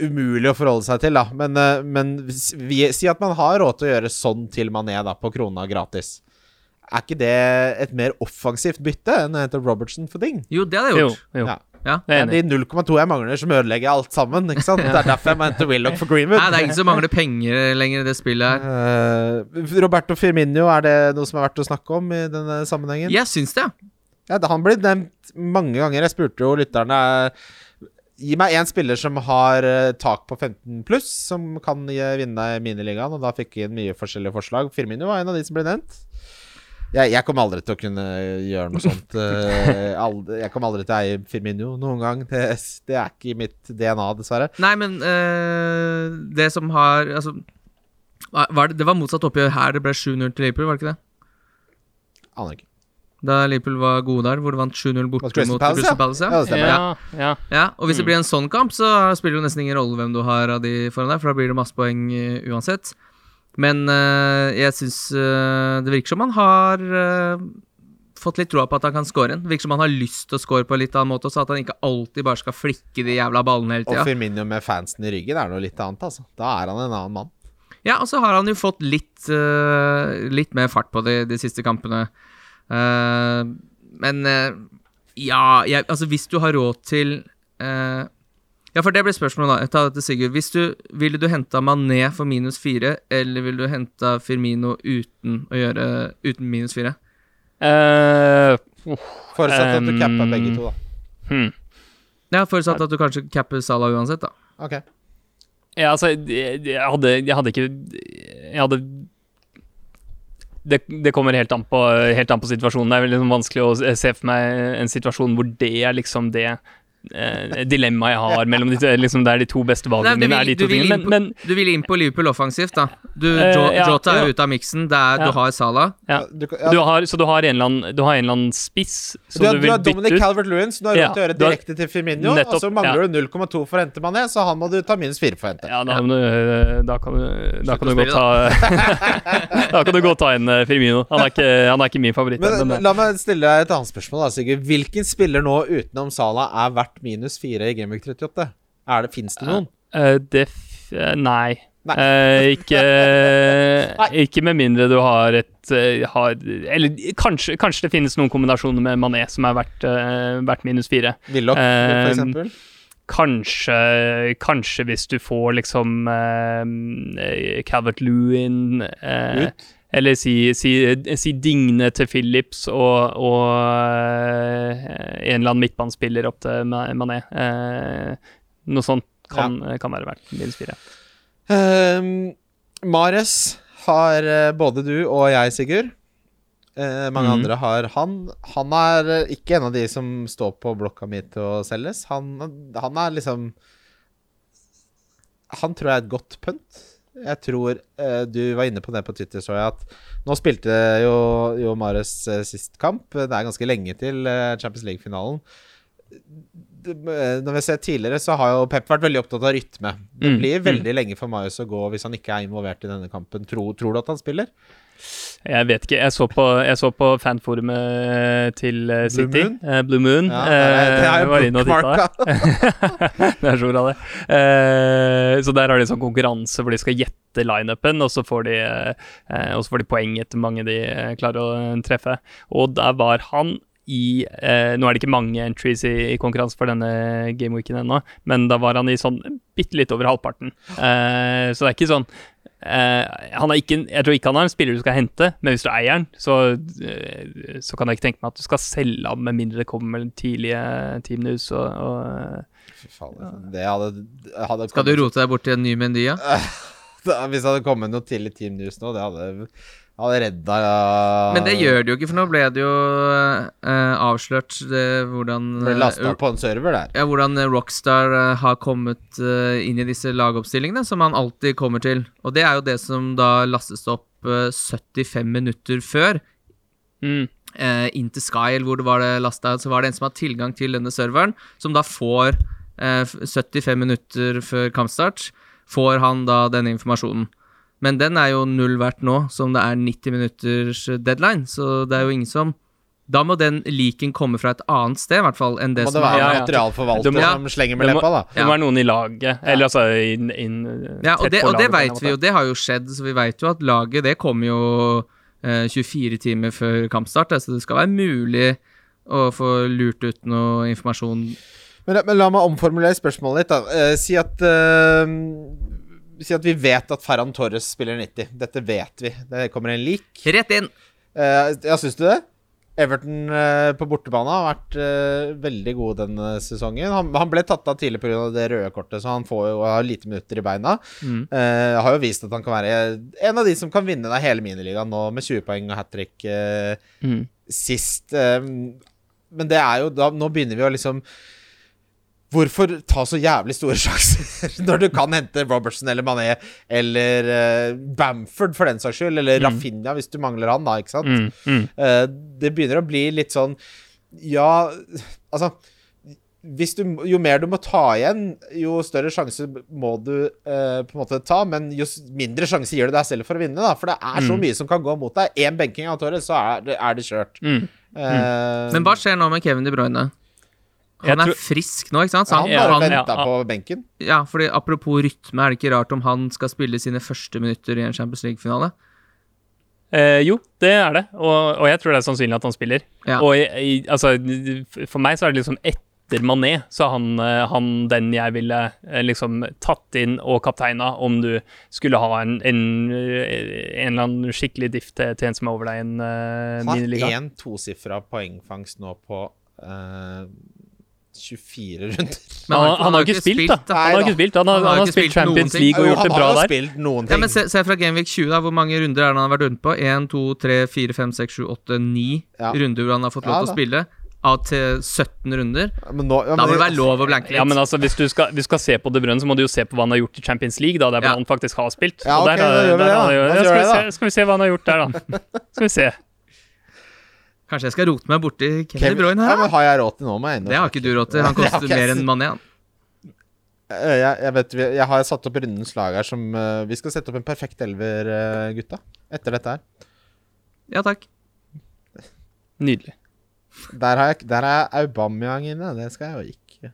umulig å forholde seg til, da. Men, uh, men vi, si at man har råd til å gjøre sånn til Mané, da, på krona gratis. Er ikke det et mer offensivt bytte enn å hente Robertson for ding? jo, det hadde jeg gjort. jo. Ja. Ja. Er Det er de 0,2 jeg mangler, som ødelegger alt sammen. Ikke sant? Det er derfor jeg må hente Willoch for Greenwood. Nei, det er ingen som mangler penger lenger i det spillet her. Uh, Roberto Firmino, er det noe som er verdt å snakke om i denne sammenhengen? Jeg syns det, ja. Ja, han blir nevnt mange ganger. Jeg spurte jo lytterne Gi meg én spiller som har eh, tak på 15 pluss, som kan eh, vinne miniligaen. Og da fikk jeg inn mye forskjellige forslag. Firmino var en av de som ble nevnt. Jeg, jeg kommer aldri til å kunne gjøre noe sånt. eh, aldri, jeg kommer aldri til å eie Firmino noen gang. Det, det er ikke i mitt DNA, dessverre. Nei, men uh, det som har Altså var det, det var motsatt oppgjør her det ble 7-0 til Liverpool, var det ikke det? Aner ikke. Da Liverpool var gode der, hvor det vant 7-0 borte Mot Crystal Palace, Crystal ja. Palace. Ja, det. Ja. Ja, ja. Ja, og hvis det Mm. blir en sånn kamp, så spiller det nesten ingen rolle hvem du har av de foran deg, for da blir det masse poeng eh, uansett. Men eh, jeg syns eh, det virker som han har eh, fått litt troa på at han kan score en. Virker som han har lyst til å score på en litt annen måte, så at han ikke alltid bare skal flikke de jævla ballene hele Og tida. Firmino med fansen i ryggen er noe litt annet, altså. Da er han en annen mann. Ja, og så har han jo fått litt, uh, litt mer fart på de, de siste kampene. Uh, men uh, ja, jeg, altså hvis du har råd til Ja, for det blir spørsmålet, da. Jeg tar det til Sigurd. Hvis du, ville du henta Mané for minus fire, eller ville du henta Firmino uten å gjøre Uten minus fire? Uh, Forutsatt at du capper Um, begge to, da. hmm. Ja, Forutsatt at du kanskje capper Salah uansett, da. Ok. Ja, altså, jeg, jeg hadde Jeg hadde ikke Jeg hadde det, det kommer helt an, på, helt an på situasjonen. Det er veldig liksom vanskelig å se for meg en situasjon hvor det er liksom det eh, dilemmaet jeg har mellom de, liksom, det er de to beste valgene Nei, du mine er vil- de to tingene. Men, på- Du vil inn på Liverpool offensivt, da. Du, Eh, ja, Jota er ja. ute av miksen. Det er, Ja. Du har Salah. Ja. Du, ja, du har, så du har, en eller annen, du har en eller annen spiss du, som har, du du vil har Dominic ut. Calvert-Lewin, som du har Ja, råd til å gjøre direkte til Firmino. Nettopp, og så mangler du 0,2 for å hente Mané, så han må du ta minus 4 for å hente. Ja, da, kan du- da kan du, da kan du godt ta Da kan du godt ta inn eh, Firmino. Han er ikke, han er ikke min favoritt. Men, men, eh, la meg stille deg et annet spørsmål, da, Sigurd. Hvilken spiller nå utenom Salah er verdt minus 4 i Gameweek 38? Er det, Fins det noen? Uh, det eh, Nei. Nei. Uh, ikke, ikke med mindre du har et har, Eller kanskje, kanskje det finnes noen kombinasjoner med Mané som er verdt, verdt minus fire. Willoch, for eksempel? Kanskje, kanskje hvis du får liksom uh, Calvert Lewin Ut? Eller si, si, si Digne til Phillips og, og eh, en eller annen midtbanespiller opp til Mané. Eh, noe sånt kan, kan være verdt minus fire. Um, Mares har eh, både du og jeg, Sigurd. Eh, mange mm. andre har han. Han er ikke en av de som står på blokka mi til å selges. Han, han er liksom Han tror jeg er et godt punt. Jeg tror eh, Du var inne på det på Twitter, så jeg, at nå spilte jo, jo Mares eh, sist kamp. Det er ganske lenge til eh, Champions League-finalen. Eh, Når vi ser tidligere, så har jo Pep vært veldig opptatt av rytme. Det Mm, blir mm. veldig lenge for Marius å gå hvis han ikke er involvert i denne kampen. Tror, tror du at han spiller? Jeg vet ikke. Jeg så på, jeg så på fanforumet til City. Blue. Moon? Eh, Blue Moon. Ja, det er- Eh, jo bookmarka. det er så bra, det. Eh, så der har de sånn konkurranse hvor de skal gjette lineupen, og så får de, eh, får de poeng etter mange de eh, klarer å eh, treffe. Og der var han i eh, Nå er det ikke mange entries i, i konkurranse for denne gameweeken ennå, men da var han i sånn bitte litt over halvparten. Eh, så det er ikke sånn eh, han er ikke, Jeg tror ikke han er en spiller du skal hente, men hvis du eier han, så, eh, så kan jeg ikke tenke meg at du skal selge ham med mindre det kommer mellom tidlige team news og, og Fy faen, det hadde, hadde Skal du rote deg bort til en ny Mendy, ja? Da- Hvis det hadde kommet noe til i Team News nå, det hadde, hadde redda Men det gjør det jo ikke, for nå ble det jo eh, avslørt det, hvordan Ble lasta eh, på en server der. ja, hvordan eh, Rockstar eh, har kommet eh, inn i disse lagoppstillingene, som han alltid kommer til. Og det er jo det som da lastes opp eh, 75 minutter før mm. eh, inn til Sky, eller hvor det var det lasta så var det en som har tilgang til denne serveren, som da får eh, 75 minutter før kampstart, får han da denne informasjonen. Men den er jo null verdt nå, som det er 90 minutters deadline, så det er jo ingen som Da må den liken komme fra et annet sted, i hvert fall, enn det Må som det være en materialforvalter ja, ja. som slenger med det må- leppa, da? Det må være noen i laget, eller altså inn, inn Ja, og det, og det veit vi jo, det har jo skjedd, så vi veit jo at laget det kommer jo eh, 24 timer før kampstart, så det skal være mulig å få lurt ut noe informasjon. Men, men la meg omformulere spørsmålet litt, da. Eh, si at eh, Si at vi vet at Ferran Torres spiller 90. Dette vet vi. Det kommer en leak. Rett inn! Eh, ja, syns du det? Everton eh, på bortebane har vært eh, veldig god denne sesongen. Han, han ble tatt av tidlig pga. det røde kortet, så han får jo har lite minutter i beina. Mm. Eh, har jo vist at han kan være en av de som kan vinne deg hele miniligaen nå, med 20 poeng og hat trick Mm. sist. Men det er jo da Nå begynner vi å liksom Hvorfor ta så jævlig store sjanser når du kan hente Robertson eller Mané eller uh, Bamford for den saks skyld, eller Mm. Rafinha hvis du mangler han, da, ikke sant? Mm. Mm. Uh, det begynner å bli litt sånn Ja, altså hvis du, Jo mer du må ta igjen, jo større sjanse må du eh, på en måte ta. Men jo mindre sjanse gir du deg selv for å vinne, da. For det er så Mm. mye som kan gå mot deg. Én benking av Torres, så er det, er det kjørt. Mm. Eh, Men hva skjer nå med Kevin De Bruyne? Han er tror- frisk nå, ikke sant? Så han han, bare venta ja. på benken. ja, fordi Apropos rytme, er det ikke rart om han skal spille sine første minutter i en Champions League-finale? Eh, jo, det er det, og, og jeg tror det er sannsynlig at han spiller. Ja. Og jeg, altså, for meg så er det liksom etter Mané, så er han, eh, han den jeg ville eh, liksom tatt inn og kapteina om du skulle ha en, en, eh, en eller annen skikkelig diff til, til en som er over deg i en uh, Har miniliga. én tosifra poengfangst nå på eh, 24 runder. Men Han, han, har ikke spilt, da. Han har ikke spilt, han har, Han har han har spilt Champions. League og Jo, gjort det han bra har jo der. spilt noen ting. Ja, men se, se fra Genvik 20, da. Hvor mange runder er det han har vært rundt på? 1, 2, 3, 4, 5, 6, 7, 8, 9 Ja. runder hvor han har fått lov Ja, til å spille. Av til 17 runder. Men nå, ja, Da må det være lov å blanke litt. Ja, men altså, hvis du skal, hvis du skal se på De Bruyne, så må du jo se på hva han har gjort i Champions League, da, der Ja. han faktisk har spilt. Ja, okay, der, da der, da, da. har han ja, skal, vi se, skal vi se hva han har gjort der, da. Skal vi se. Kanskje jeg skal rote meg borti Kevin, Kevin- De Bruyne ja, her? men har jeg råd til nå, inn Det har ikke du råd til. Han koster mer enn Mané. han. Eh, Jeg, jeg, vet, jeg har satt opp rundens lag her som eh, Vi skal sette opp en perfekt elver, eh, gutta. Etter dette her. Ja takk. Nydelig. Der har jeg Der er Aubameyang inne. Det skal jeg jo ikke.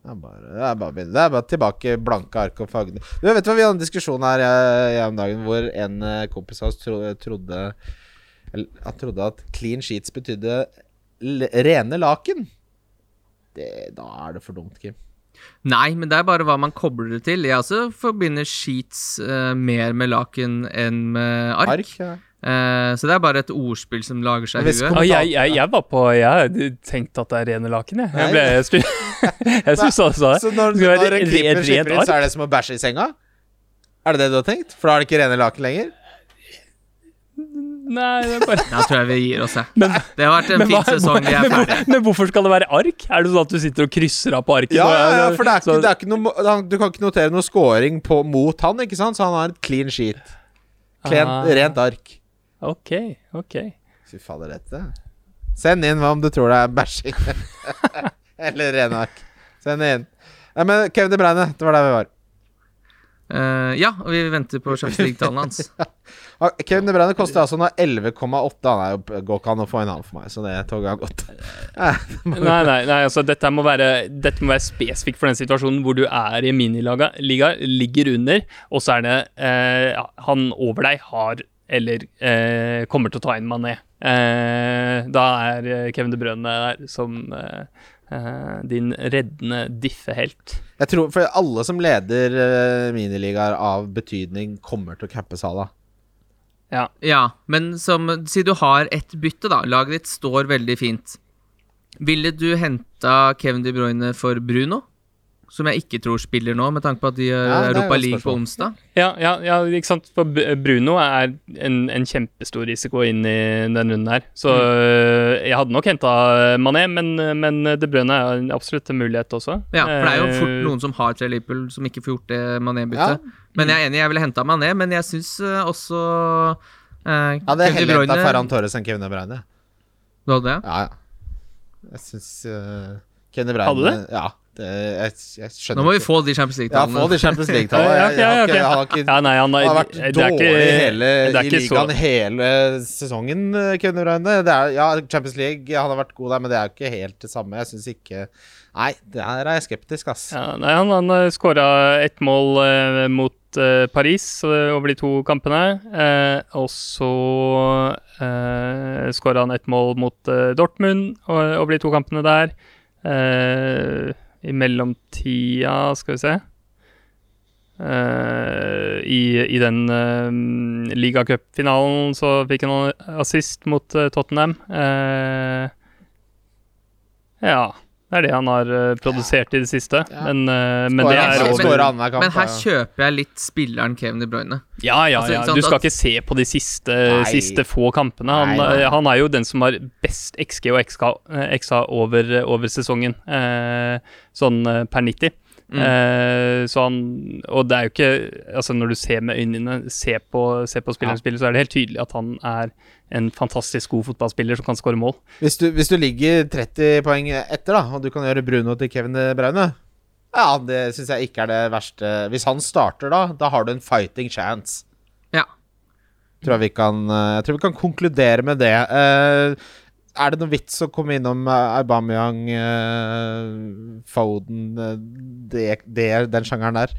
Det er bare, det er bare, det er bare tilbake blanke ark og fargene. Du vet hva, Vi hadde en diskusjon her jeg, jeg om dagen hvor en kompis av oss tro, trodde Han trodde at clean sheets betydde l rene laken. Det, da er det for dumt, Kim. Nei, men det er bare hva man kobler det til. Jeg også forbinder sheets uh, mer med laken enn med ark. Ark? Ja. uh, så det er bare et ordspill som lager seg i huet. Ah, jeg, jeg, jeg var på Jeg tenkte at det er rene laken, jeg. Jeg, ble, jeg, jeg synes også, det. Så når, når en keeper slipper inn, så er det som å bæsje i senga? Er det det du har tenkt? For da er det ikke rene laken lenger? Nei, det er bare Da tror jeg vi gir oss, jeg. Det har vært en fin sesong. Vi er men, ferdige. men hvorfor skal det være ark? Er det sånn at du sitter og krysser av på arket? Ja, ja, ja, for det er ikke, det er ikke noe, du kan ikke notere noe scoring på, mot han, ikke sant? Så han har et clean sheet. Clean, Ah. Rent ark. Ok, ok. Fy fader, dette Send inn hva om du tror det er bæsjing. Eller rene ark. Send det inn. Nei, men Kevin De Breine, det var der vi var. Uh, ja, og vi venter på Champions League-tallene hans. Ah, Kevin De Bruyne koster altså nå 11,8. Han går ikke an å få en annen for meg, så det toget har gått. Nei, nei, nei altså dette må være Dette må være spesifikt for den situasjonen hvor du er i miniliga, liga, ligger under, og så er det eh, han over deg har eller eh, kommer til å ta inn Mané. Eh, da er eh, Kevin De Bruyne der som eh, eh, din reddende diffehelt. Jeg tror For alle som leder uh, miniligaer av betydning, kommer til å cappe Salah. Ja. Ja, men som, si du har ett bytte, da. Laget ditt står veldig fint. Ville du henta Kevin De Bruyne for Bruno? Som jeg ikke tror spiller nå, med tanke på at de Ja, det er Europa League på onsdag. Ja, ja, ja, ikke sant. For Bruno er en, en kjempestor risiko inn i den runden her. Så mm. jeg hadde nok henta Mané, men, men De Bruyne er en absolutt en mulighet også. Ja, for det er jo fort Eh, noen som har tre Liverpool, som ikke får gjort det Mané-byttet. Men jeg er enig, jeg ville henta Mané, men jeg syns også eh, Jeg hadde Kevin De heller henta Ferran Torres enn Kevin De Bruyne. Du hadde det? Ja, ja. Jeg syns uh, Kevin De Bruyne Hadde du Ja. Det, jeg, jeg skjønner Nå må vi få de Champions League-tallene. Ja, få de Champions League-tallene. Jeg, Jeg- jeg har ikke- Ja, nei, han, har vært dårlig hele, i så- ligaen hele sesongen, kunne De Det er, ja, Champions League, han har vært god der, men det er jo ikke helt det samme. Jeg syns ikke Nei, der er jeg skeptisk, ass. Ja, nei, han, han skåra ett mål eh, mot eh, Paris eh, over de to kampene. Eh, og så eh, skåra han ett mål mot eh, Dortmund over de to kampene der. Eh, I mellomtida, skal vi se uh, i, I den uh, ligacupfinalen så fikk han assist mot uh, Tottenham. Ja. Det er det han har eh, produsert i det siste. Ja. Men, eh, men det er over Men her kjøper jeg litt spilleren Kevin De Bruyne. Ja, ja, Altså, ja. sant, Du skal at- ikke se på de siste, siste få kampene. Han, Nei, nei. eh, han er jo den som har best XG og XK, eh, XA over, over sesongen, eh, sånn per 90. Mm. Eh, så han Og det er jo ikke Altså, når du ser med øynene ser på, ser på spilleren Ja. spille, så er det helt tydelig at han er en fantastisk god fotballspiller som kan skåre mål. Hvis du, hvis du ligger 30 poeng etter, da, og du kan gjøre Bruno til Kevin De Bruyne Ja, det syns jeg ikke er det verste. Hvis han starter da, da har du en fighting chance. Ja. Tror jeg, vi kan, eh, jeg tror vi kan konkludere med det. Eh, er det noe vits å komme innom uh, Aubameyang, eh, Foden eh, det, det, Den sjangeren der?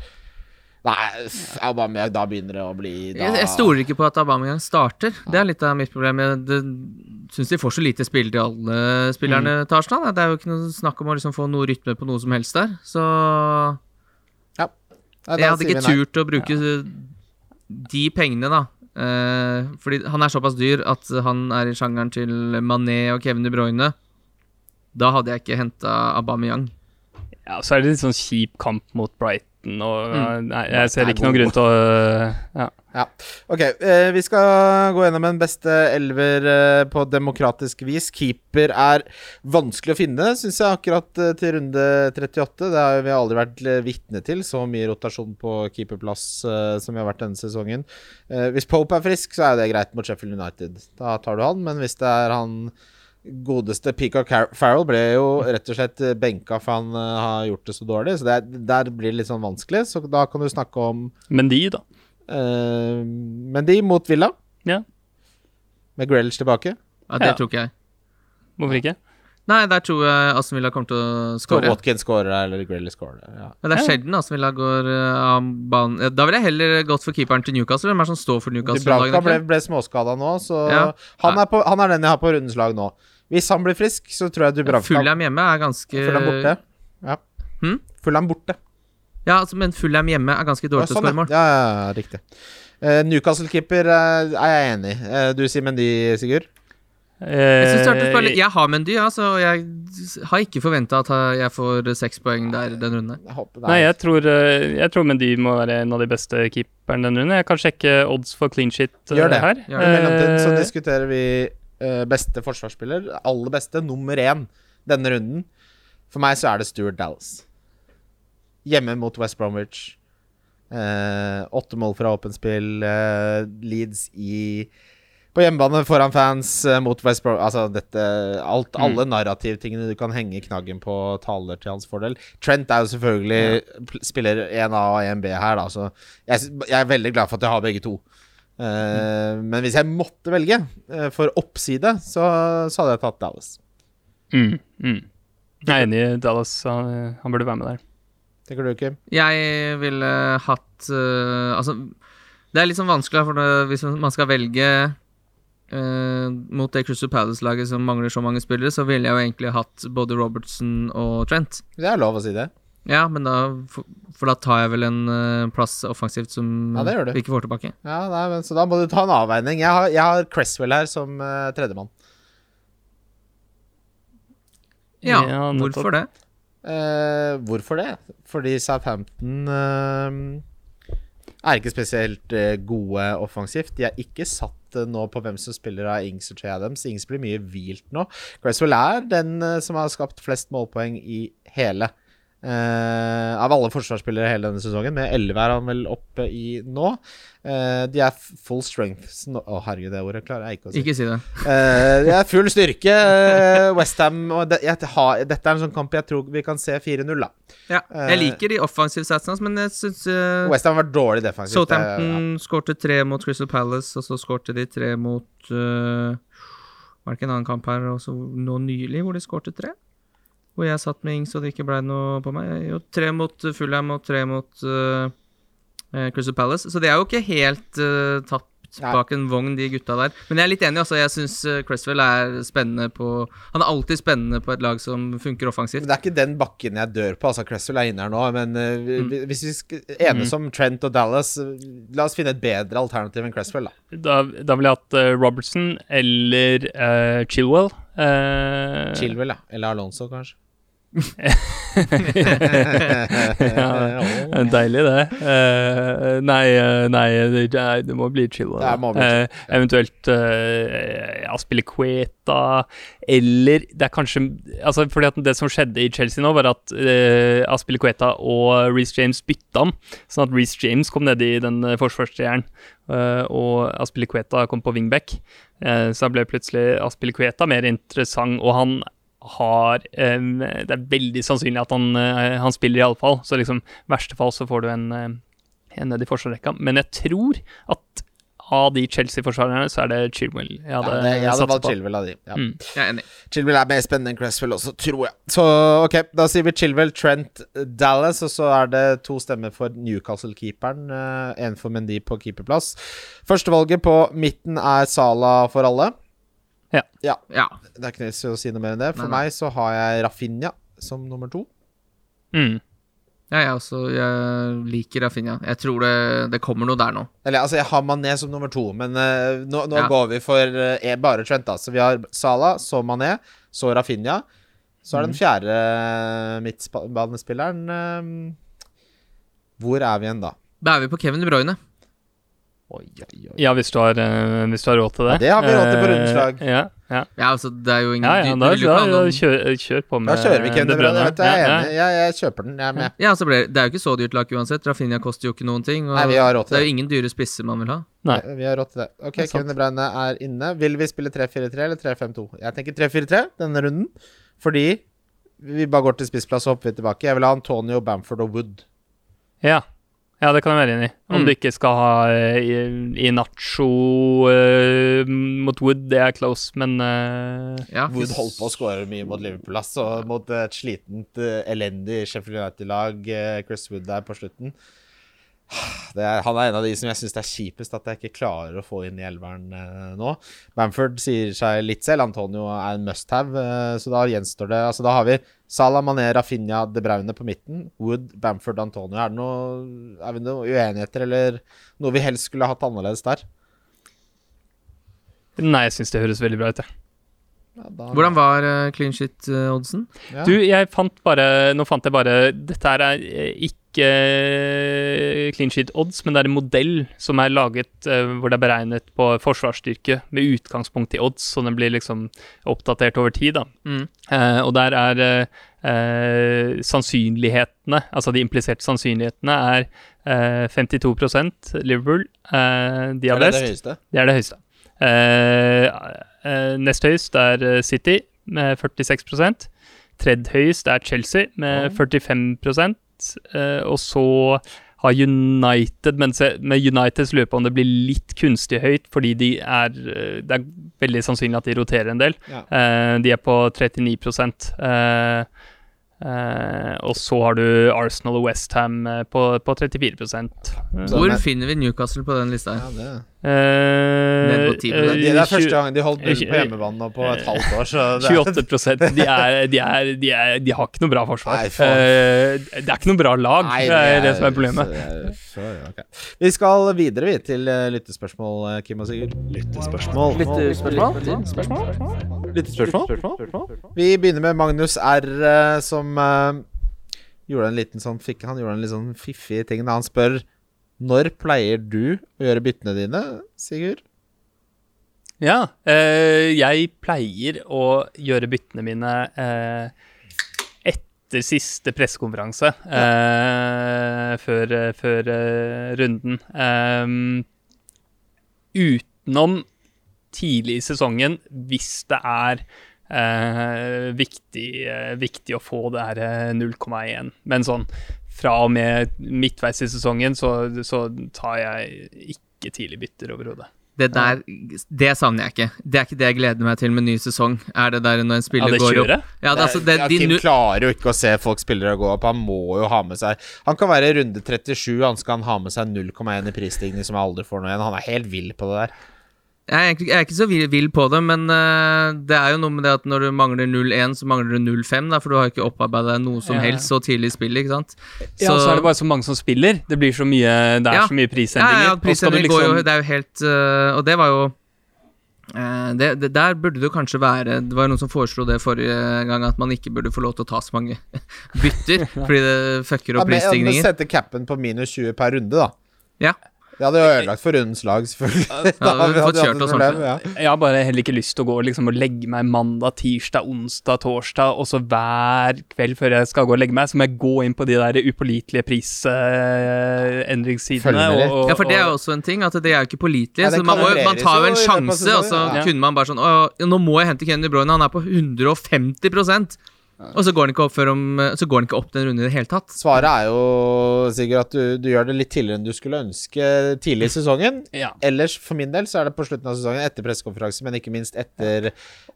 Nei, Aubameyang, da begynner det å bli da, Jeg, jeg stoler ikke på at Aubameyang starter. Det er litt av mitt problem. Jeg syns de får så lite spill til alle spillerne til Arsenal. Det er jo ikke noe snakk om å liksom få noe rytme på noe som helst der. Så Nei, jeg hadde ikke turt å bruke de pengene, da. Eh, fordi han er såpass dyr at han er i sjangeren til Mané og Kevin De Bruyne. Da hadde jeg ikke henta Aubameyang. Ja, så er det litt sånn kjip kamp mot Brighton, og Mm. nei, jeg ser ikke noen grunn til å Ja. Ja. Ok, eh, vi skal gå gjennom en beste elver eh, på demokratisk vis. Keeper er vanskelig å finne, syns jeg, akkurat eh, til runde 38. Det har vi aldri vært vitne til. Så mye rotasjon på keeperplass som vi har vært denne sesongen. Eh, hvis Pope er frisk, så er det greit mot Sheffield United. Da tar du han, men hvis det er han Godeste Pika Farrell ble jo rett og slett eh, benka for han eh, har gjort det så dårlig. Så det er, der blir det litt sånn vanskelig. Så da kan du snakke om Men de, da. Uh, men de mot Villa. Ja. Med Grealish tilbake. Ja, det Ja. tror jeg. Hvorfor ikke? Nei, der tror jeg Aston Villa kommer til å score skåre. Watkins scorer eller Grilly scorer. Ja. Men det er Ja. sjelden Aston Villa går eh, av banen. Da ville jeg heller gått for keeperen til Newcastle. Hvem er det som står for Newcastle? Dubravka ble, ble småskada nå, så Ja. han, er på, han er den jeg har på rundens lag nå. Hvis han blir frisk, så tror jeg Dubravka Fullham hjemme er ganske Fulham borte. Ja. Hmm? Fullham borte. Ja, altså, men Fullham hjemme er ganske dårlig til å sånn, skåre mål. ja. Ja, ja, riktig. Uh, Newcastle-keeper uh, er jeg enig i. Uh, du Simen, de, Sigurd? Jeg, det Eh, jeg har Mendy, altså, og jeg har ikke forventa at jeg får seks poeng der den runden. Nei, jeg tror, eh, jeg tror Mendy må være en av de beste keeperne denne runden. Jeg kan sjekke odds for clean shit eh, Gjør det. her. Gjør I mellomtiden så diskuterer vi beste forsvarsspiller. Aller beste, nummer én denne runden. For meg så er det Stuart Dallas. Hjemme mot West Bromwich. Eh, åtte mål fra åpent spill. Leeds i på hjemmebane foran fans eh, mot West Brom Altså dette alt, Mm. Alle narrativtingene du kan henge knaggen på, taler til hans fordel. Trent er jo selvfølgelig ja. spiller 1A og 1B her, da, så jeg, jeg er veldig glad for at jeg har begge to. Eh, Men hvis jeg måtte velge uh, for oppside, så, så hadde jeg tatt Dallas. Mm, mm. Jeg er enig i Dallas. Han, han burde være med der. Tenker du, Kim? Jeg ville hatt uh, Altså, det er litt sånn vanskelig, for det, hvis man skal velge eh, mot det Crystal Palace-laget som mangler så mange spillere, så ville jeg jo egentlig hatt både Robertson og Trent. Det er lov å si det. Ja, men da For, for da tar jeg vel en uh, plass offensivt som Ja, det gjør du. vi ikke får tilbake. Ja, nei, men, Så da må du ta en avveining. Jeg har, jeg har Cresswell her som uh, tredjemann. Ja, Ja, hvorfor det? Eh, hvorfor det? Fordi Southampton er ikke spesielt gode offensivt. De er ikke satt eh, nå på hvem som spiller av Ings og Che Adams. Ings blir mye hvilt nå. Cresswell er den eh, som har skapt flest målpoeng i hele. Eh, av alle forsvarsspillere hele denne sesongen. Med 11 er han vel oppe i nå. Eh, de er full strength nå- oh, herregud, det ordet klarer jeg ikke å si. Ikke si det. de det er full styrke. Westham og det, har, Dette er en sånn kamp jeg tror vi kan se 4-0, da. Ja, Eh, jeg liker de offensive satsene hans, men jeg syns uh, Westham har vært dårlig defensivt. Southampton Southampton skårte tre mot Crystal Palace, og så skårte de tre mot uh, Var det ikke en annen kamp her også nå nylig hvor de skårte tre? Hvor jeg satt med Ings og det ikke ble noe på meg. Jo, tre mot Fulham og tre mot uh, eh, Crystal Palace. Så det er jo ikke helt uh, tatt. Bak en vogn, de gutta der. Men jeg er litt enig, altså. Jeg syns Cresswell er spennende på Han er alltid spennende på et lag som funker Men det er ikke den bakken jeg dør på. Altså, Cresswell er inne her nå. Men uh, Mm. hvis vi skal enes om Trent og Dallas, eh, la oss finne et bedre alternativ enn Cresswell, da. Da, da ville jeg hatt uh, Robertson eller eh, Chilwell. Eh, Chilwell, ja. Eller Alonso, kanskje. Ja, deilig, det. Uh, nei, eh, nei, det, det må bli chill. Eh, eventuelt uh, Aspille Queta eller Det er kanskje Altså, fordi at det som skjedde i Chelsea nå, var at uh, Aspille Queta og Reece James bytta om. Sånn at Reece James kom ned i den uh, forsvarstrieren, eh, og Aspille Queta kom på wingback. Så da ble plutselig Aspille Queta mer interessant, og han har um, Det er veldig sannsynlig at han, uh, han spiller, iallfall. Så liksom, i verste fall så får du en, uh, en ned i forsvarsrekka. Men jeg tror at av de Chelsea-forsvarerne, så er det Chilwell jeg Ja, hadde det, jeg hadde valgt på. Chilwell av de. Ja. Mm. Jeg er enig. Chilwell er mer spennende enn Cresswell også, tror jeg. Så ok, da sier vi Chilwell, Trent, Dallas, og så er det to stemmer for Newcastle-keeperen. Én for Mendy på keeperplass. Førstevalget på midten er Sala for alle. Ja. Ja. Det er ikke nødt til å si noe mer enn det. For Nei, nei. meg så har jeg Rafinha som nummer to. Mm. Ja, jeg også jeg liker Rafinha. Jeg tror det, det kommer noe der nå. Eller altså, jeg har Mané som nummer to, men uh, nå, nå Ja. går vi for uh, bare Trent, da. Så vi har Sala, så Mané, så Rafinha. Så er den fjerde eh, midtbanespilleren Hvor er vi igjen, da? Da er vi på Kevin De Bruyne. Oi, oi, oi. Ja, hvis du, har, eh, hvis du har råd til det. Ja, det har vi råd til på rundslag. rundens. Ja, ja. Ja, altså, det er jo ingen ja, ja du- da, da, da kjør, kjør på med Da kjører vi. Vet du, jeg er enig. Jeg, jeg kjøper den. Jeg er med. Ja, altså, Det er jo ikke så dyrt lak uansett. Rafinha koster jo ikke noen ting. Og Nei, vi har råd til det er det. jo ingen dyre spisser man vil ha. Nei. Vi har råd til det. Ok, Det er. Kevin er inne. Vil vi spille 3-4-3 eller 3-5-2? Jeg tenker 3-4-3 denne runden. Fordi vi bare går til spissplass og hopper vi tilbake. Jeg vil ha Antonio, Bamford og Wood. Ja. Ja, det kan jeg være enig i. Om Mm. du ikke skal ha eh, i, i Nacho eh, mot Wood, det er close, men uh, Ja, Wood holdt på å skåre mye mot Liverpool, ass. Og mot et slitent, elendig Sheffield United-lag, Chris Wood der på slutten. Er, han er en av de som jeg syns det er kjipest at jeg ikke klarer å få inn i elveren eh, nå. Bamford sier seg litt selv. Antonio er en must have, eh, så da gjenstår det Altså Da har vi Salah, Mané, Rafinha, De Braune på midten. Wood, Bamford, Antonio. Er det noe Er det noe uenigheter, eller noe vi helst skulle hatt annerledes der? Nei, jeg syns det høres veldig bra ut, jeg. Ja, Hvordan var uh, clean shit-oddsen? Ja. Du, jeg fant bare Nå fant jeg bare Dette her er eh, ikke uh, clean shit-odds, men det er en modell som er laget eh, hvor det er beregnet på forsvarsstyrke med utgangspunkt i odds, så den blir liksom oppdatert over tid, da. Mm. Eh, og der er eh, eh, sannsynlighetene, altså de impliserte sannsynlighetene, er eh, 52% Liverpool. Eh, de Er har det det best. høyeste? Det er det høyeste. Eh, eh, nest høyest er eh, City med 46 Tredje høyest er Chelsea med Å. 45 eh, Og så har United, men se, med Uniteds lurer jeg på om det blir litt kunstig høyt, fordi de er Det er veldig sannsynlig at de roterer en del. Ja. Eh, de er på 39 uh, Uh, Og så har du Arsenal og Westham på, på 34 uh, Hvor finner vi Newcastle på den lista? Ja, det. Eh, på ti Det, det er første gang de holdt null på tjue- hjemmebane nå på et halvt år, så det er 28% de, er, de, er, de, er, de har ikke noe bra forsvar. Nei, for... uh, det er ikke noe bra lag, Nei, det er det som er problemet. så det er- så- ok. Vi skal videre vi til eh, lyttespørsmål, eh, Kim og Sigurd. Lyttespørsmål. Lyttespørsmål? Vi begynner med Magnus R, eh, som uh, gjorde en liten sånn fikk, Han gjorde en litt sånn fiffig ting da han spør Når pleier du å gjøre byttene dine, Sigurd? Ja, eh, jeg pleier å gjøre byttene mine eh, etter siste pressekonferanse eh, før, eh, før eh, runden. Ehm, utenom tidlig i sesongen, hvis det er eh, viktig, eh, viktig å få det her eh, 0,1. Men sånn fra og med midtveis i sesongen så, så tar jeg ikke tidlig bytter overhodet. Det der, det savner jeg ikke. Det er ikke det jeg gleder meg til med ny sesong. Er det der når en spiller går opp? Ja, det, altså, det, ja, Kim klarer jo ikke å se folk spillere gå opp. Han må jo ha med seg Han kan være runde 37, han skal ha med seg 0,1 i prisstigning som jeg aldri får noe igjen. Han er helt vill på det der. Jeg er, egentlig, jeg er ikke så vill, vill på det, men eh, det er jo noe med det at når du mangler 0-1, så mangler du 0-5, for du har ikke opparbeida deg noe som helst så tidlig i spillet, ikke sant? Ja, så er det bare så mange som spiller. Det blir så mye Det er Ja. så mye Ja, prisendringer. ja, ja prisendringer liksom... går jo liksom- Det er jo helt øh, Og det var jo eh, det, det, Der burde det kanskje være Det var jo noen som foreslo det forrige gang, at man ikke burde få lov til å ta så mange bytter, fordi det fucker Ja, opp men, ja, men prisstigninger. sette capen på minus 20 per runde, da. Ja. Det hadde jo ødelagt for rundens lag, selvfølgelig. Ja, vi har fått hatt kjørt et oss ordentlig. ja. Jeg har bare heller ikke lyst til å gå liksom, og legge meg mandag, tirsdag, onsdag, torsdag, og så hver kveld før jeg skal gå og legge meg, så må jeg gå inn på de der upålitelige prisendringssidene. Med. Ja, for det er jo også en ting, at det er jo ikke pålitelige. Ja, så man, må, man tar jo en sjanse, og så ja. kunne man bare sånn Å, nå må jeg hente Kenny Broyne, han er på 150 Og så går den ikke opp, før om, så går han ikke opp den runden i det hele tatt. Svaret er jo, Sigurd, at du, du gjør det litt tidligere enn du skulle ønske tidlig i sesongen. Ja. Ellers, for min del, så er det på slutten av sesongen, etter pressekonferanse, men ikke minst etter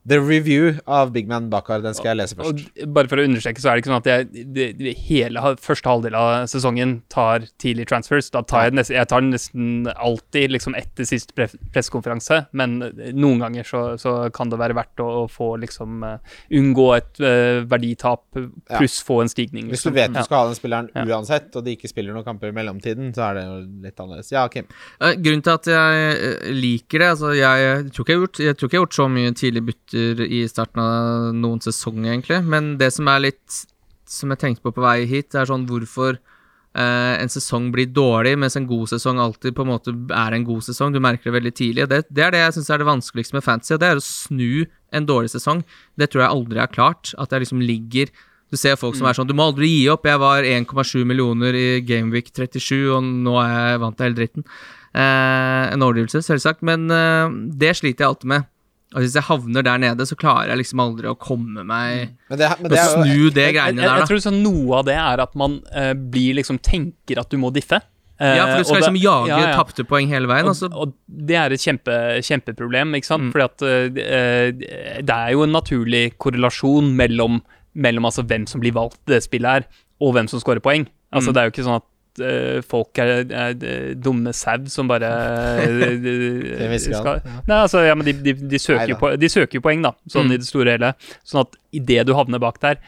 the review av Big Man Bakar. Den skal jeg lese Og først. bare for å understreke, så er det ikke sånn at jeg det, det, hele første halvdel av sesongen tar tidlig transfers. Da tar jeg, nesten, jeg tar nesten alltid liksom etter sist pressekonferanse, men noen ganger så, så kan det være verdt å, å få liksom eh, unngå et eh, verditap pluss få en stigning. Hvis du liksom. vet du Ja. skal ha den spilleren Ja. uansett, og de ikke spiller noen kamper i mellomtiden, så er det jo litt annerledes. Ja, Kim. Eh, Grunnen til at jeg eh, liker det Altså, jeg tror ikke jeg har gjort, jeg tror ikke jeg har gjort så mye tidlige bytter i starten av noen sesong, egentlig. Men det som er litt Som jeg tenkte på på vei hit, er sånn hvorfor en sesong blir dårlig, mens en god sesong alltid på en måte er en god sesong. Du merker det veldig tidlig. og Det, det er det jeg syns er det vanskeligste med fantasy, og det er å snu en dårlig sesong. Det tror jeg aldri er klart. At jeg liksom ligger du ser folk som er sånn Du må aldri gi opp. Jeg var 1,7 millioner i Gameweek 37, og nå er jeg vant til hele dritten. Eh, en overdrivelse, selvsagt, men eh, det sliter jeg alltid med. Og Hvis jeg havner der nede, så klarer jeg liksom aldri å komme meg Men det, men Å det er jo snu det Jeg, greiene jeg, der, jeg tror sånn noe av det er at man eh, blir liksom tenker at du må diffe. Eh, Ja, for du skal liksom det- jage ja, ja. tapte poeng hele veien. Og, Altså. og det er et kjempe, kjempeproblem, ikke sant? Mm. Fordi at eh, det er jo en naturlig korrelasjon mellom, mellom altså hvem som blir valgt i det spillet her, og hvem som scorer poeng. Altså Mm. Det er jo ikke sånn at eh, folk er, er, er dumme sau som bare eh, skal- Nei, altså, ja, men de, de, de, søker jo de søker jo poeng, da, sånn Mm. i det store hele. Sånn at idet du havner bak der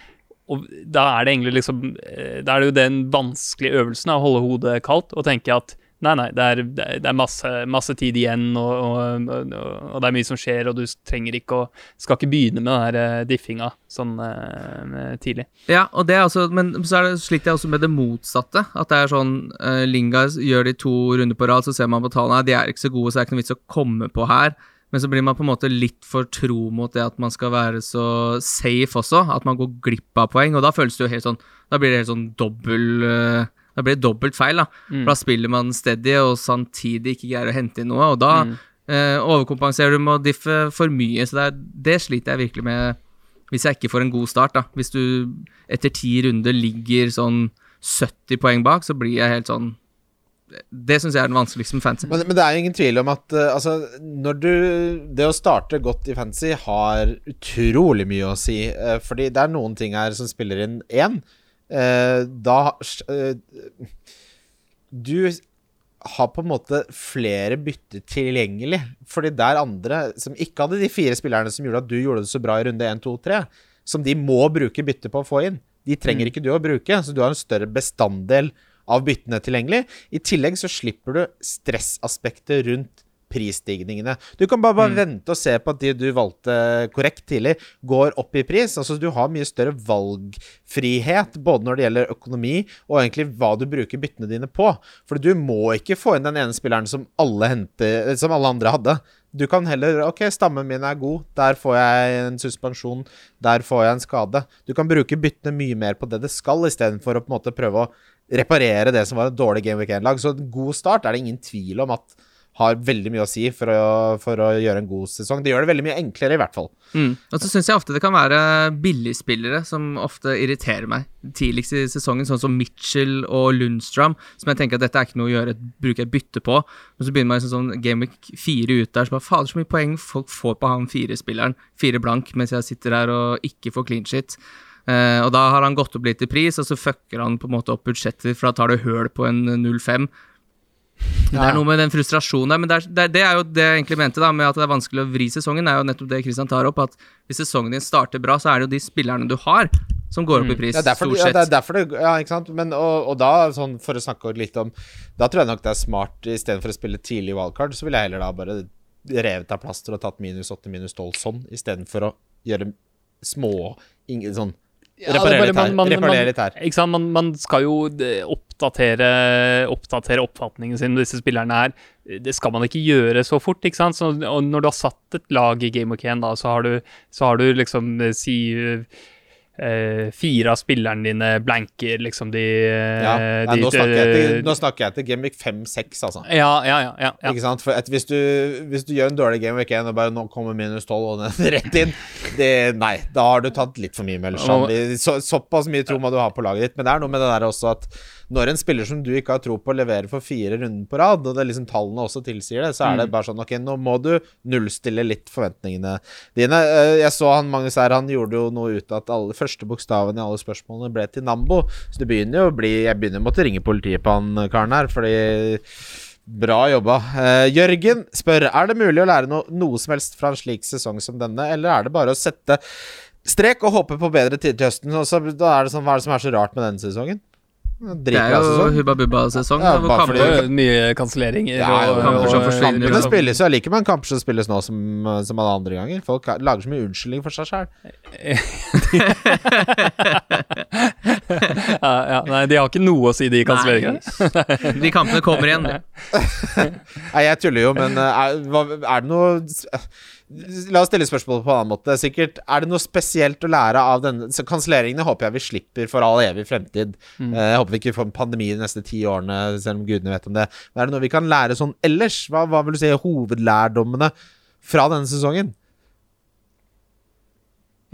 og da er det egentlig liksom eh, Da er det jo den vanskelige øvelsen av å holde hodet kaldt og tenke at nei, nei, det er, det er- masse, masse tid igjen, og, og, og, det er mye som skjer, og du trenger ikke å Skal ikke begynne med den her eh, diffinga sånn uh, tidlig. Ja, og det er også, men så er det, sliter jeg også med det motsatte. At det er sånn uh, Linga gjør de to runder på rad, så ser man på tallene de er ikke så gode, så det er ikke noe vits å komme på her. Men så blir man på en måte litt for tro mot det at man skal være så safe også. At man går glipp av poeng. Og da føles det jo helt sånn Da blir det helt sånn dobbel eh, Da blir det dobbelt feil, da. Mm. For da spiller man steady og samtidig ikke greier å hente inn noe. Og da Mm. eh, overkompenserer du med å diffe for mye. Så det, er, det sliter jeg virkelig med hvis jeg ikke får en god start. da Hvis du etter ti runder ligger sånn 70 poeng bak, så blir jeg helt sånn Det syns jeg er den vanskeligste med fancy. Men, men det er jo ingen tvil om at uh, altså, når du Det å starte godt i fancy har utrolig mye å si. Uh, fordi det er noen ting her som spiller inn én. Uh, da Du har på en måte flere bytter tilgjengelig. Fordi der er andre som ikke hadde de fire spillerne som gjorde at du gjorde det så bra i runde 1, 2, 3, som de må bruke bytte på å få inn. De trenger mm. ikke du å bruke, så du har en større bestanddel av byttene tilgjengelig. I tillegg så slipper du stressaspektet rundt prisstigningene. Du kan bare, bare mm. vente og se på at de du valgte korrekt tidlig, går opp i pris. Altså Du har mye større valgfrihet både når det gjelder økonomi og egentlig hva du bruker byttene dine på. For du må ikke få inn den ene spilleren som alle, henter, som alle andre hadde. Du kan heller Ok, stammen min er god. Der får jeg en suspensjon. Der får jeg en skade. Du kan bruke byttene mye mer på det det skal, istedenfor å på en måte prøve å reparere det som var et dårlig Game Week 1-lag. Så en god start er det ingen tvil om at har veldig mye å si for å, for å, gjøre en god sesong. Det gjør det veldig mye enklere, i hvert fall. Mm. Og så syns jeg ofte det kan være billigspillere som ofte irriterer meg tidligst i sesongen, sånn som Mitchell og Lundstram, som jeg tenker at dette er ikke noe å gjøre, bruke et bytte på. Men så begynner man i sånn Gameweek 4 ut der, så bare fader så mye poeng folk får på han fire-spilleren, fire blank, mens jeg sitter her og ikke får clean shit. Uh, og da har han gått opp litt i pris, og så fucker han på en måte opp budsjettet, for da tar det høl på en 0-5. Det er noe med den frustrasjonen der. Men det er, det er, jo det jeg egentlig mente da, med at det er vanskelig å vri sesongen, er jo nettopp det Kristian tar opp. At hvis sesongen din starter bra, så er det jo de spillerne du har, som går opp i mm. pris. Ja, derfor, stort sett. Ja, det er derfor det, ja, ikke sant. Men, og, og, da, sånn, for å snakke litt om Da tror jeg nok det er smart, istedenfor å spille tidlig wildcard, så ville jeg heller da bare revet av plaster og tatt minus 8, minus 12 sånn, istedenfor å gjøre små ingen, sånn Reparere litt her. Man, man, litt her. Ikke sant? Man, man, skal jo eh, oppdatere, oppdatere oppfatningen sin om disse spillerne her. Det skal man ikke gjøre så fort. ikke sant? Så, og når du har satt et lag i Game of Can, da, så har du, så har du liksom eh, si eh, fire av spillerne dine blanker, liksom de, ja. Nei, de, nå, snakker til, nå snakker jeg til Gameweek 5-6, altså. Ja, ja, ja, ja, Ikke sant? For hvis du, hvis, du, gjør en dårlig Gameweek 1 og bare nå kommer minus 12 og den rett inn det, Nei, da har du tatt litt for mye Melsham. Så, såpass mye tro må du ha på laget ditt. Men det er noe med det der også at når en spiller som du ikke har tro på, leverer for fire runder på rad, og det liksom tallene også tilsier det, så er det mm. bare sånn Ok, nå må du nullstille litt forventningene dine. Eh, jeg så han Magnus her, han gjorde jo noe ut av at alle første bokstavene i alle spørsmålene ble til Nambo. Så det begynner jo å bli Jeg begynner å måtte ringe politiet på han karen her, fordi Bra jobba. Uh, Jørgen spør Er det mulig å lære no noe som helst fra en slik sesong som denne, eller er det bare å sette strek og håpe på bedre tid til høsten? Og så, da er det sånn, Hva er det som er så rart med denne sesongen? Det er jo Hubba Bubba-sesong. Ja, bare fordi det er mye kanselleringer. Ja, og, kamper som forsvinner. Kampene spilles jo like mange kamper som spilles nå som, som alle andre ganger. Folk lager så mye unnskyldning for seg sjæl. ja, ja, nei, de har ikke noe å si, de kanselleringene. de kampene kommer igjen. nei, jeg tuller jo, men eh, er, er det noe La oss stille spørsmålet på en annen måte. Sikkert, Er det noe spesielt å lære av denne Så Kanselleringene håper jeg vi slipper for all evig fremtid. Mm. Eh, jeg håper vi ikke får en pandemi de neste ti årene, selv om gudene vet om det. Men er det noe vi kan lære sånn ellers? Hva, hva vil du si er hovedlærdommene fra denne sesongen?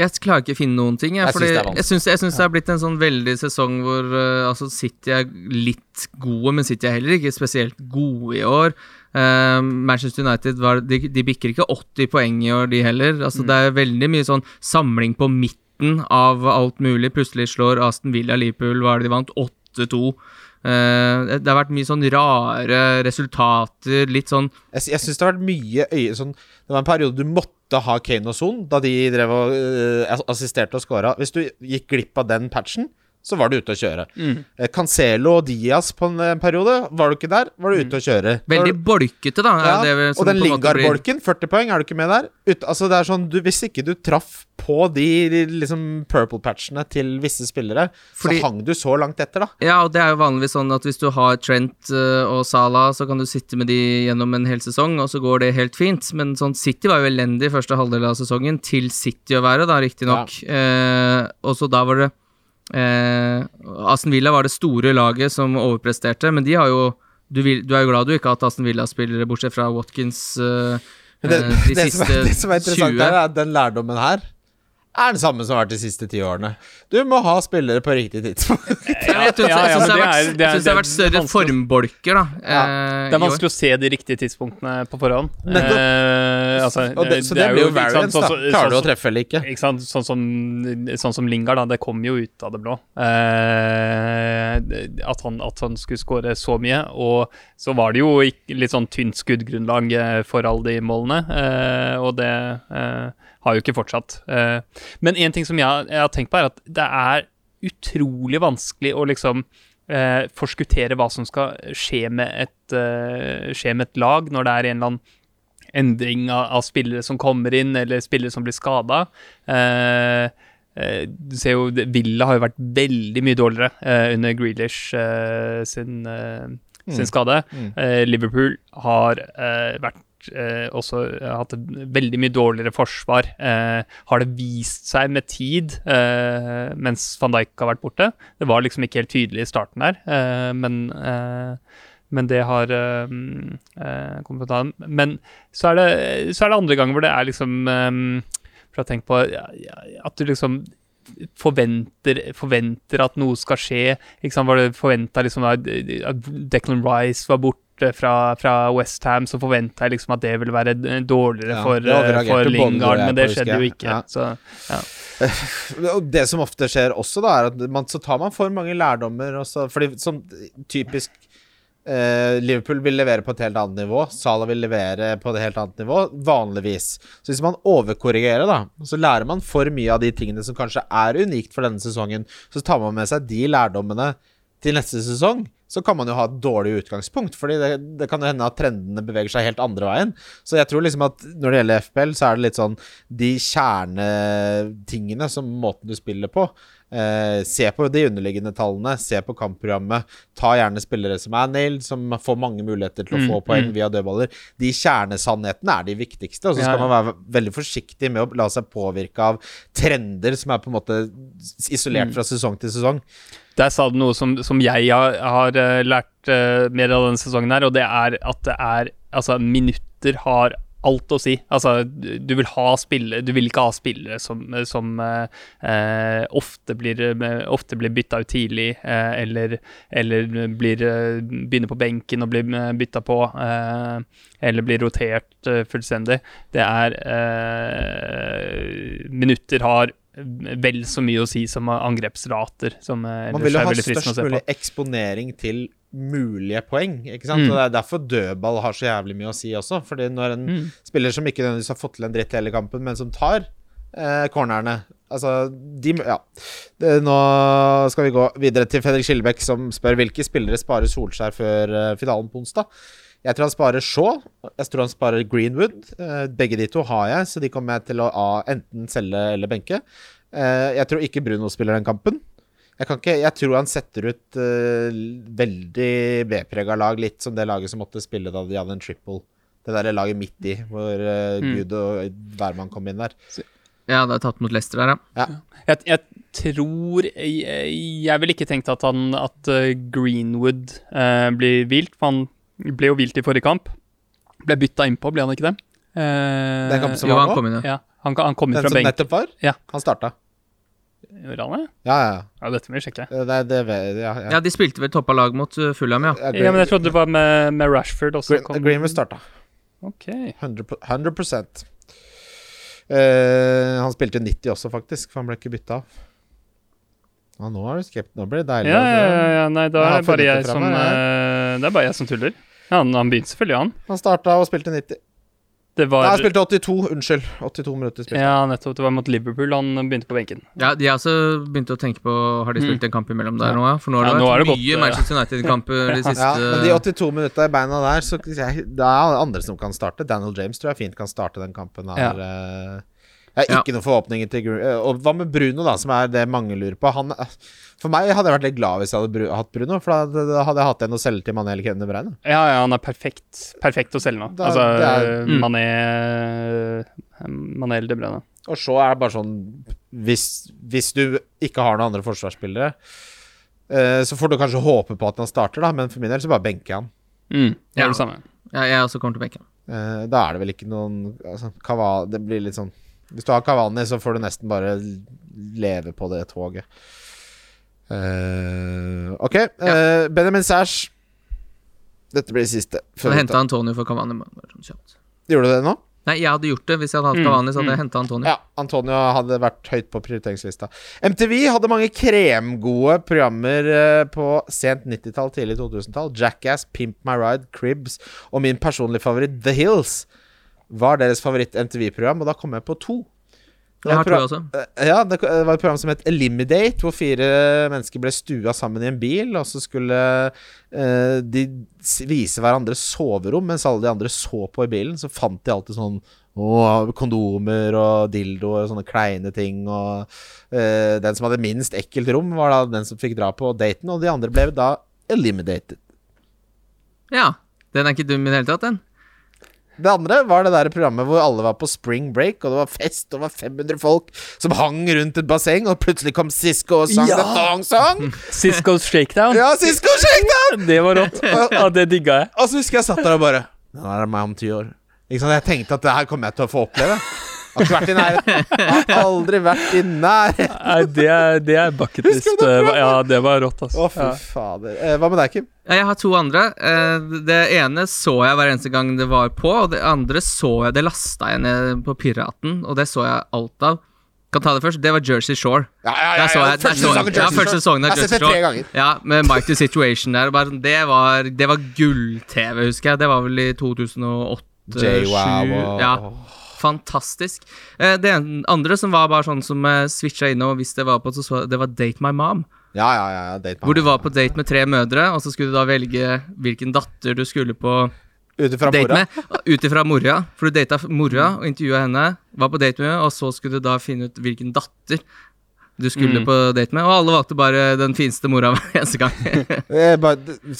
Jeg klarer ikke å finne noen ting. Jeg, jeg syns det, det, har blitt en sånn veldig sesong hvor uh, altså City er litt gode, men City er heller ikke spesielt gode i år. Uh, Manchester United var, de, de, bikker ikke 80 poeng i år, de heller. Altså, mm. Det er veldig mye sånn samling på midten av alt mulig. Plutselig slår Aston Villa Liverpool, hva er det de vant? 8-2. Uh, det har vært mye sånn rare resultater, litt sånn Jeg, jeg syns det har vært mye øye sånn Det var en periode du måtte ha Kane og Son da de drev og uh, assisterte og scora. Hvis du gikk glipp av den patchen, så var du ute å kjøre. Mm. Eh, Cancelo og Diaz på en, en, periode, var du ikke der, var du ute å kjøre. Veldig bolkete, da. Ja, det, og den Lingard-bolken, 40 poeng, er du ikke med der? Ut, altså det er sånn, du, Hvis ikke du traff på de liksom purple-patchene til visse spillere, Fordi, så hang du så langt etter, da. Ja, og det er jo vanligvis sånn at hvis du har Trent uh, og Salah, så kan du sitte med de gjennom en hel sesong, og så går det helt fint. Men sånn City var jo elendig første halvdel av sesongen, til City å være, da, riktignok. Ja. Eh, og så da var det Eh, Aston Villa var det store laget som overpresterte, men de har jo Du, vil, du er jo glad du ikke har hatt Aston Villa-spillere, bortsett fra Watkins, eh, det, eh, de det siste som er, det som er interessant 20. Her, er den lærdommen her er den samme som har vært de siste ti årene. Du må ha spillere på riktig tidspunkt. Ja, jeg syns ja, ja, det, det har vært- det synes det har vært større formbolker, da. Ja. eh, Det er vanskelig å se de riktige tidspunktene på forhånd. Eh, altså, Og det, så det, blir jo variance, sånn da. Klarer du å sånn treffe eller ikke? Ikke sant? Sånn som, sånn som Lingard, da. Det kom jo ut av det blå. Eh, at, han, at han skulle skåre så mye. Og så var det jo litt sånn tynt skuddgrunnlag eh, for alle de målene. Eh, og det eh, har jo ikke fortsatt. Eh, men en ting som jeg, jeg har tenkt på, er at det er utrolig vanskelig å liksom eh, forskuttere hva som skal skje med et, eh, skje med et lag når det er en eller annen endring av, av spillere som kommer inn, eller spillere som blir skada. Eh, eh, du ser jo, Villa har jo vært veldig mye dårligere eh, under Grealish eh, sin, mm. sin skade. Mm. Liverpool har vært eh, også hatt et veldig mye dårligere forsvar. Eh, har det vist seg med tid eh, mens van Dijk har vært borte? Det var liksom ikke helt tydelig i starten der, eh, men eh, men det har eh, mm, eh, kommet på. Men så er, det, så er det andre ganger hvor det er liksom eh, For å tenke på ja, ja, at du liksom forventer, forventer at noe skal skje. Ikke sant? Var det forventa liksom at Declan Rice var borte fra, fra Westham, så forventa jeg liksom at det ville være dårligere Ja, for, eh, for Lingard, men det skjedde jo ikke. Ja. Så ja. det som ofte skjer også, da, er at man, så tar man for mange lærdommer. Også, fordi som typisk eh, Liverpool vil levere på et helt annet nivå. Salah vil levere på et helt annet nivå, vanligvis. Så hvis man overkorrigerer, da, så lærer man for mye av de tingene som kanskje er unikt for denne sesongen. Så tar man med seg de lærdommene til neste sesong. Så kan man jo ha et dårlig utgangspunkt, Fordi det, det kan jo hende at trendene beveger seg helt andre veien. Så jeg tror liksom at når det gjelder FPL, så er det litt sånn de kjernetingene som måten du spiller på. Eh, se på de underliggende tallene, se på kampprogrammet. Ta gjerne spillere som er nailed, som får mange muligheter til å Mm, få poeng mm. via dødballer. De kjernesannhetene er de viktigste, og så Ja, skal ja. man være veldig forsiktig med å la seg påvirke av trender som er på en måte isolert Mm. fra sesong til sesong. Der sa du noe som, som jeg har, har eh, lært uh, mer av denne sesongen her, og det er at det er Altså, minutter har alt å si. Altså, du vil ha spillere Du vil ikke ha spillere som, som eh, eh, ofte blir, ofte blir bytta ut tidlig, eh, eller, eller blir, begynner på benken og blir bytta på, eh, eller blir rotert fullstendig. Det er Minutter har vel så mye å si som angrepsrater, som eh, Man vil jo ha størst mulig eksponering til mulige poeng, ikke sant? Mm. Og det er derfor dødball har så jævlig mye å si også. Fordi når en Mm. spiller som ikke nødvendigvis har fått til en dritt hele kampen, men som tar eh, cornerne Altså, de Ja. Det, nå skal vi gå videre til Fredrik Skillebekk, som spør hvilke spillere sparer Solskjær før eh, finalen på onsdag. Jeg tror han sparer Shaw. Jeg tror han sparer Greenwood. Eh, begge de to har jeg, så de kommer jeg til å enten selge eller benke. Eh, jeg tror ikke Bruno spiller den kampen. Jeg, kan ikke, jeg tror han setter ut eh, veldig B-prega lag, litt som det laget som måtte spille da de hadde en triple. Det der laget midt i, hvor Mm. Gud og hvermann kom inn der. Ja, det er tatt mot Leicester der, ja. Jeg, jeg tror jeg, jeg ville ikke tenkt at, han, at Greenwood eh, blir hvilt, for han ble jo hvilt i forrige kamp. Ble bytta innpå, ble han ikke det? Eh, Den kampen som Jo, var han kom inn, ja. ja, han, han kom inn Den fra som nettopp var? Ja. Han starta. Gjorde han det? Ja, ja, ja. Dette må vi sjekke. Det, det, det, ja, ja. Ja, de spilte vel toppa lag mot uh, Fulham, ja. Ja, Ja, men jeg trodde det var med, med Rashford også. Green, kom- Greenwood starta. Ok. 100, 100 Eh, Han spilte 90 også, faktisk, for han ble ikke bytta av. Ja, nå er du skeptisk. Nå blir det deilig. Ja, altså. ja, ja, ja, nei, da er det bare jeg som her, eh, Det er bare jeg som tuller. Ja, han, han begynte selvfølgelig, han. Han starta og spilte 90. Det Nei, var han spilte 82. Unnskyld. 82 minutter spilte. Ja, nettopp. Det var mot Liverpool han begynte på benken. Ja, De har også begynt å tenke på Har de spilt en kamp imellom der Ja. nå, ja? For nå har Ja, det vært det mye gått. Manchester United-kamper de siste Ja, men de 82 minutta i beina der, så jeg, det er andre som kan starte. Daniel James tror jeg fint kan starte den kampen her. Ja. eh. Jeg har ikke noen forhåpninger til eh, Og hva med Bruno, da, som er det mange lurer på? Han, eh, for meg hadde jeg vært litt glad hvis jeg hadde bru hatt Bruno, for da, da hadde jeg hatt en å selge til Mané eller Kevin De Bruyne. Ja, ja, han er perfekt Perfekt å selge nå. Da- altså, er- mm. Mané Mané eller De Bruyne. Og så er det bare sånn Hvis, hvis du ikke har noen andre forsvarsspillere, uh, så får du kanskje håpe på at han starter, da, men for min del så bare benker jeg han. Mm, det Ja. er det samme. Ja, jeg også kommer til å benke han. Uh, da er det vel ikke noen altså, Kava, Det blir litt sånn Hvis du har Kavani, så får du nesten bare leve på det toget. Eh, ok. eh, Benjamin Sæsj. Dette blir det siste. Jeg før henta Antonio for Cavani. sånn. Gjorde du det nå? Nei, jeg hadde gjort det hvis jeg hadde hatt Mm, Cavani. Så hadde mm. jeg henta Antonio. Ja, Antonio hadde vært høyt på prioriteringslista. MTV hadde mange kremgode programmer eh, på sent 90-tall, tidlig 2000-tall. Jackass, Pimp My Ride, Cribs og min personlige favoritt The Hills var deres favoritt-MTV-program, og da kom jeg på to. Jeg har også. Eh, Ja, det var et program som het Eliminate, hvor fire mennesker ble stua sammen i en bil, og så skulle uh, de vise hverandre soverom mens alle de andre så på i bilen. Så fant de alltid sånn å, kondomer og dildoer og sånne kleine ting. Og uh, den som hadde minst ekkelt rom, var da den som fikk dra på daten, og de andre ble da eliminated. Ja. Den er ikke dum i det hele tatt, den. Det andre var det der programmet hvor alle var på spring break, og det var fest, og det var 500 folk som hang rundt et basseng, og plutselig kom Sisko og sang Ja! The Thong Song. Cisco's Shakedown. Ja, Sisko's Shakedown! Det var rått. Ja, det digga jeg. Og så husker jeg satt der og bare Den er meg om ti år. Ikke sant? Jeg tenkte at det her kommer jeg til å få oppleve. Har ikke vært i nærheten. Har aldri vært i nærheten. Nei, det er, det er bucket list. Bro? Ja, det var rått, Å, altså. fy Ja. fader. Eh, hva med deg, Kim? Jeg har to andre. Eh, Det ene så jeg hver eneste gang det var på, og det andre så jeg Det lasta jeg ned på Piraten, og det så jeg alt av. Kan ta det først. Det var Jersey Shore. Ja, ja, ja, så jeg, der Første så sesong jeg, av Jersey Shore. Jeg har sett det tre ganger. Ja, med Mighty Situation der. Bare, det var, det var gull-TV, husker jeg. Det var vel i 2008 J-Wow 7, og Ja, fantastisk. Eh, Det en- andre som var bare sånn som eh, switcha inn, og hvis det var på, så det var Date My Mom. Ja, ja, ja. date my Hvor du var på date med tre mødre, og så skulle du da velge hvilken datter du skulle på Ute fra date mora. med. Ut ifra mora. For du data mora og intervjua henne, var på date med henne, og så skulle du da finne ut hvilken datter du skulle Mm. på date med. Og alle valgte bare den fineste mora hver eneste gang. Eh,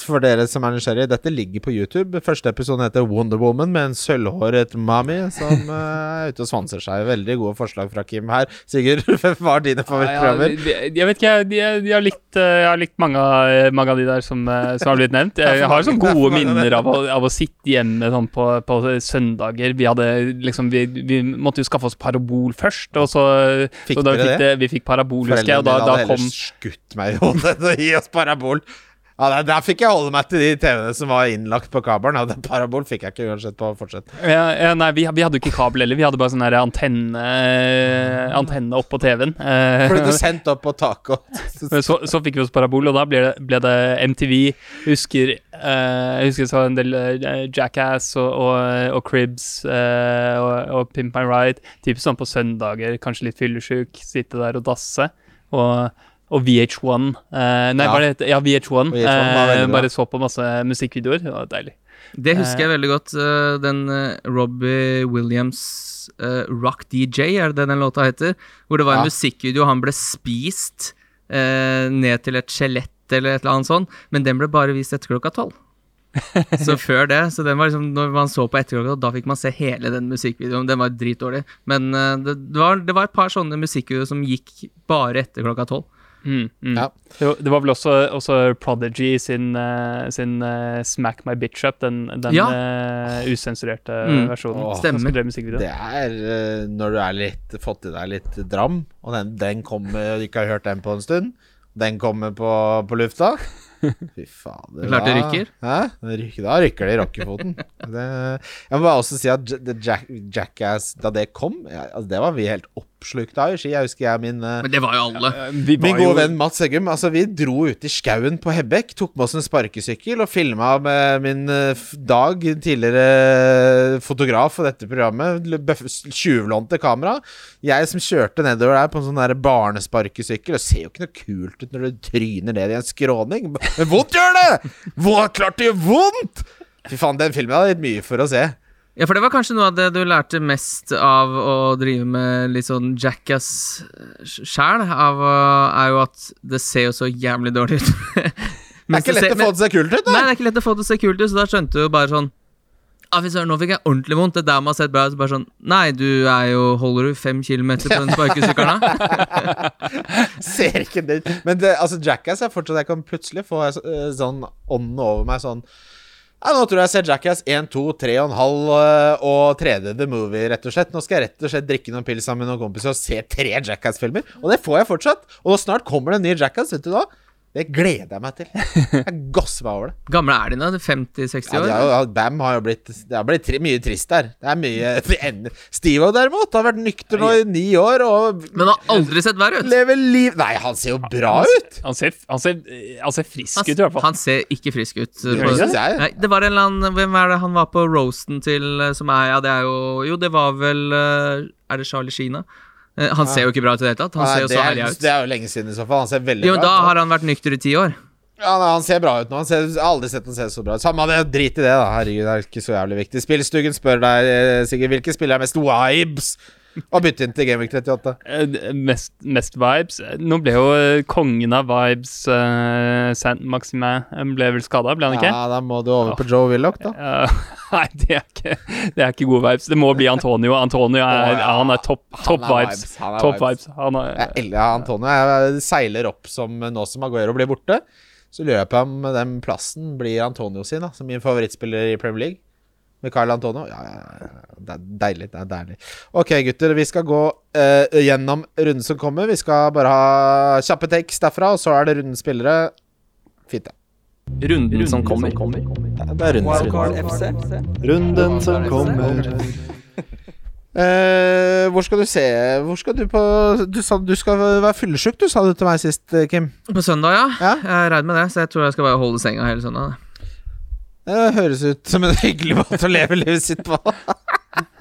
for dere som er nysgjerrige, dette ligger på YouTube. Første episode heter Wonder Woman med en sølvhåret mami som eh, er ute og svanser seg. Veldig gode forslag fra Kim her. Sigurd, hvem var dine favorittprogrammer? Ja, ja, jeg vet ikke, jeg, jeg, jeg, har likt, eh, jeg har likt mange, mange av de der som, som har blitt nevnt. Jeg, har sånn er for gode minner av å, av å sitte hjemme sånn på, på søndager. Vi hadde liksom Vi, vi måtte jo skaffe oss parabol først, og så, Fikk så dere det, vi fikk parabol, husker jeg, og da, da kom skutt meg i hodet og gi oss parabol. Ja, der, der fikk jeg holde meg til de TV-ene som var innlagt på kabelen. Ja, den parabol fikk jeg ikke uansett på fortsett. ja, ja, Nei, vi, vi hadde jo ikke kabel heller. Vi hadde bare sånn antenne Antenne på TV-en. Eh, Ble du sendt opp på taket? så, så fikk vi oss parabol, og da ble det, ble det MTV. Husker eh, Jeg husker så en del eh, Jackass og, og, og Cribs eh, og, og Pimp My Ride. Typ sånn på søndager, kanskje litt fyllesyk, sitte der og dasse. Og, og VH1. eh, nei, Ja. bare, det Ja, VH1. VH1 eh, bare så på masse musikkvideoer. Det var deilig. Det husker jeg veldig godt. eh, Den eh, Robbie Williams uh, Rock DJ, er det den låta heter? Hvor det var en Ja. musikkvideo, han ble spist uh, ned til et skjelett eller et eller annet sånt, men den ble bare vist etter klokka tolv. så før det, så den var liksom Når man så på etter klokka, da fikk man se hele den musikkvideoen. Den var dritdårlig. Men uh, det, det, var, det var et par sånne musikkvideoer som gikk bare etter klokka tolv. Mm, mm. Ja. Det, var- det var vel også, også Prodigy sin, eh, sin uh, Smack My Bitch Up, den, den Ja. uh, usensurerte Mm. versjonen. Åh. Stemmer. Det er uh, når du litt fått i deg litt dram, og den, den kommer Du ikke har hørt den på en stund. Den kommer på, på lufta. Fy fader. Er klart det rykker. Hæ? Rykker, da rykker det i rockefoten. Jeg må bare også si at Jack, Jackass, da det kom, ja, altså det var vi helt oppslukt av i Ski. Jeg husker jeg min eh, Men det var jo alle. Ja, var Min gode jo- venn Mats Eggum. Altså, vi dro ut i skauen på Hebbek, tok med oss en sparkesykkel og filma med min eh, Dag, tidligere fotograf for dette programmet, tjuvlånte kamera. Jeg som kjørte nedover der på en sånn der barnesparkesykkel. Det ser jo ikke noe kult ut når du tryner ned i en skråning. Men vondt gjør det! Hvor klart det gjør vondt! Fy faen, den filmen hadde gitt mye for å se. Ja, for det var kanskje noe av det du lærte mest av å drive med litt sånn jackass sjæl, er jo at det ser jo så jævlig dårlig ut. Det er ikke lett å få det til å se kult ut, da. Nei, det er ikke lett å få det til å se kult ut, så da skjønte du jo bare sånn ah, fy søren, nå fikk jeg ordentlig vondt. Det der må ha sett bra ut. Så bare sånn Nei, du er jo Holder du fem kilometer på den sparkesykkelen, da? Ser ikke det Men det, altså Jackass er fortsatt Jeg kan plutselig få eh, sånn ånden over meg sånn Ja, nå tror jeg jeg ser Jackass 1, 2, 3,5 øh, og 3D The Movie, rett og slett. Nå skal jeg rett og slett drikke noen pils sammen med noen kompiser og se tre Jackass-filmer. Og det får jeg fortsatt. Og snart kommer det en ny Jackass, vet du hva? Det gleder jeg meg til. Jeg gosser meg over det. Gamle er de nå? 50-60 Ja, år? de har jo, Bam har jo blitt Det har blitt tri mye trist der. Det er mye Steve derimot har vært nykter nå i ni år og Men har aldri sett verre ut. lever liv Nei, han ser jo bra ut! Han ser, han ser, han ser frisk Han, ut, i hvert fall. han ser ikke frisk ut. Det jeg. Nei, det var en eller annen Hvem er det han var på roasten til eh, Som er Ja, det er jo Jo, det var vel eh, Er det Charlie Sheena? Eh, Han ser jo ikke bra ut i det hele tatt. Han Nei, ser jo det, så herlig ut. det er jo lenge siden i så fall. Han ser veldig Jo, bra ut. Da har han vært nykter i ti år. Ja, Han ser bra ut nå. Han ser, jeg har aldri sett han se så bra ut. Samme det, drit i det, da. Herregud, det er ikke så jævlig viktig. Spillstugen spør deg, eh, Sigurd, hvilke spillere er mest vibes? Og bytte inn til Gameweek 38. Eh, Mest, mest vibes. Nå ble jo eh, kongen av vibes, uh, Saint Maximin, eh, ble vel skada, ble han ikke? Ja, da må du over på Joe Willoch, da. Uh, nei, det er, ikke, det er ikke gode vibes. Det må bli Antonio. Antonio er, ja. han er topp top vibes. vibes, han er Top vibes. vibes. Han er, Jeg elsker Antonio. Jeg seiler opp som nå som Aguero blir borte. Så lurer jeg på om den plassen blir Antonio sin, da, som min favorittspiller i Premier League. Mikael Antono. Ja, ja, ja, det er deilig. Det er deilig. Ok, gutter. Vi skal gå uh, gjennom runden som kommer. Vi skal bare ha kjappe takes derfra, og så er det rundens spillere. Fint, ja. runden som kommer. Det er rundens runde. Runden som kommer. Uh, hvor skal du se Hvor skal du på Du sa du skal være fyllesyk, du, sa du til meg sist, eh, Kim. På søndag, ja. Ja. Jeg regner med det, så jeg tror jeg skal bare holde senga hele søndag. Det høres ut som en hyggelig måte å leve livet sitt på.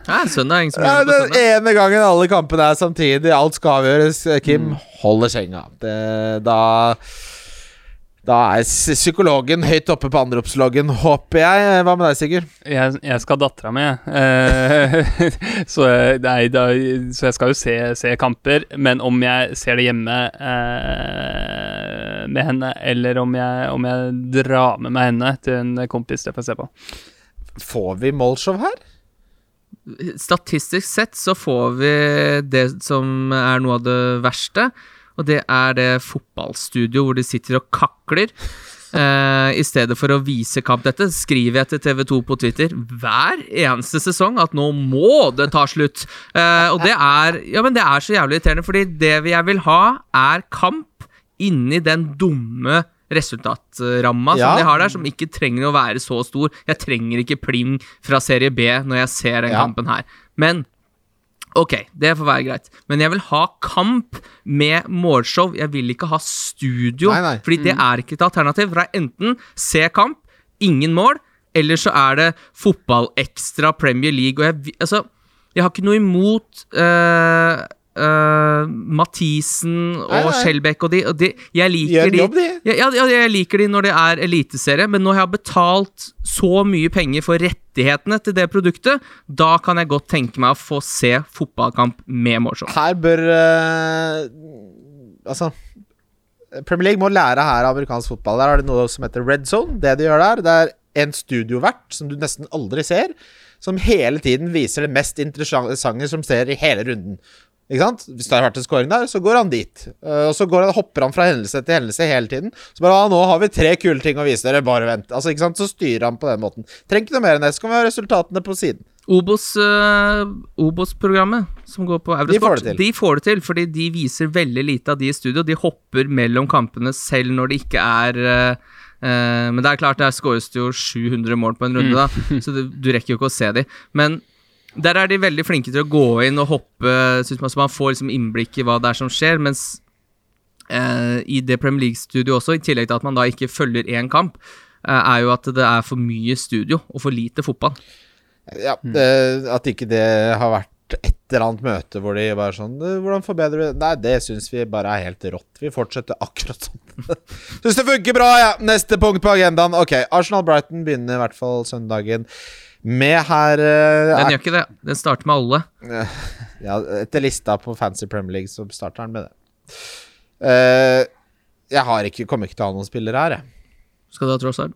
Nei, søndag som Ja, den søndag. ene gangen alle kampene er samtidig, alt skal avgjøres. Kim holder senga. Det, da Da er psykologen høyt oppe på anropsloggen, håper jeg. Hva med deg, Sigurd? Jeg, jeg skal ha dattera mi, jeg. Eh, så, nei, da, så jeg skal jo se, se kamper. Men om jeg ser det hjemme eh, med henne, eller om jeg, om jeg drar med meg henne til en kompis, det får jeg se på. Får vi målshow her? Statistisk sett så får vi det som er noe av det verste, og det er det fotballstudio hvor de sitter og kakler. Eh, I stedet for å vise kamp dette, skriver jeg til TV2 på Twitter hver eneste sesong at nå må det ta slutt. Eh, og det er Ja, men det er så jævlig irriterende, fordi det jeg vil ha, er kamp inni den dumme resultatramma Ja. som de har der, som ikke trenger å være så stor. Jeg trenger ikke pling fra serie B når jeg ser den Ja. kampen her. Men Ok, det får være greit. Men jeg vil ha kamp med målshow. Jeg vil ikke ha studio. Nei, nei. Fordi det er ikke et alternativ. For det er enten se kamp, ingen mål, eller så er det fotballekstra Premier League. Og jeg, altså, jeg har ikke noe imot eh, eh, Mathisen og Nei, nei. Skjelbæk og de. Og de jeg liker de. jobb, de. Ja, ja, jeg liker de når det er eliteserie, men når jeg har betalt så mye penger for rettighetene til det produktet, da kan jeg godt tenke meg å få se fotballkamp med målshow. Her bør uh, Altså Premier League må lære her av amerikansk fotball. Der er det noe som heter red zone. Det de gjør der, det er en studiovert som du nesten aldri ser, som hele tiden viser det mest interessante som ser i hele runden. Ikke sant? Hvis det har vært en scoring der, så går han dit. Uh, og så går han, hopper han fra hendelse til hendelse hele tiden. Så bare ah, 'Nå har vi tre kule ting å vise dere, bare vent.' Altså, ikke sant? Så styrer han på den måten. Trenger ikke noe mer enn det. Så kan vi ha resultatene på siden. Eh, Obos-programmet som går på De får det til. de får det til, fordi de viser veldig lite av de i studio. De hopper mellom kampene selv når det ikke er uh, Men det er klart, der skåres det jo 700 mål på en runde, da, så du, du rekker jo ikke å se de. Men der er de veldig flinke til å gå inn og hoppe, synes man, så man får liksom innblikk i hva det er som skjer. Mens eh, i det Premier League-studioet også, i tillegg til at man da ikke følger én kamp, eh, er jo at det er for mye studio og for lite fotball. Ja, det, At ikke det har vært et eller annet møte hvor de bare sånn Hvordan forbedrer vi det? Nei, det syns vi bare er helt rått. Vi fortsetter akkurat sånn. syns det funker bra, ja! Neste punkt på agendaen. Ok, Arsenal-Brighton begynner i hvert fall søndagen med her uh, Den gjør ikke det. Den starter med alle. ja, Etter lista på Fancy Premier League så starter den med det. Uh, jeg har ikke, kommer ikke til å ha noen spillere her, jeg. Skal du ha Trossard?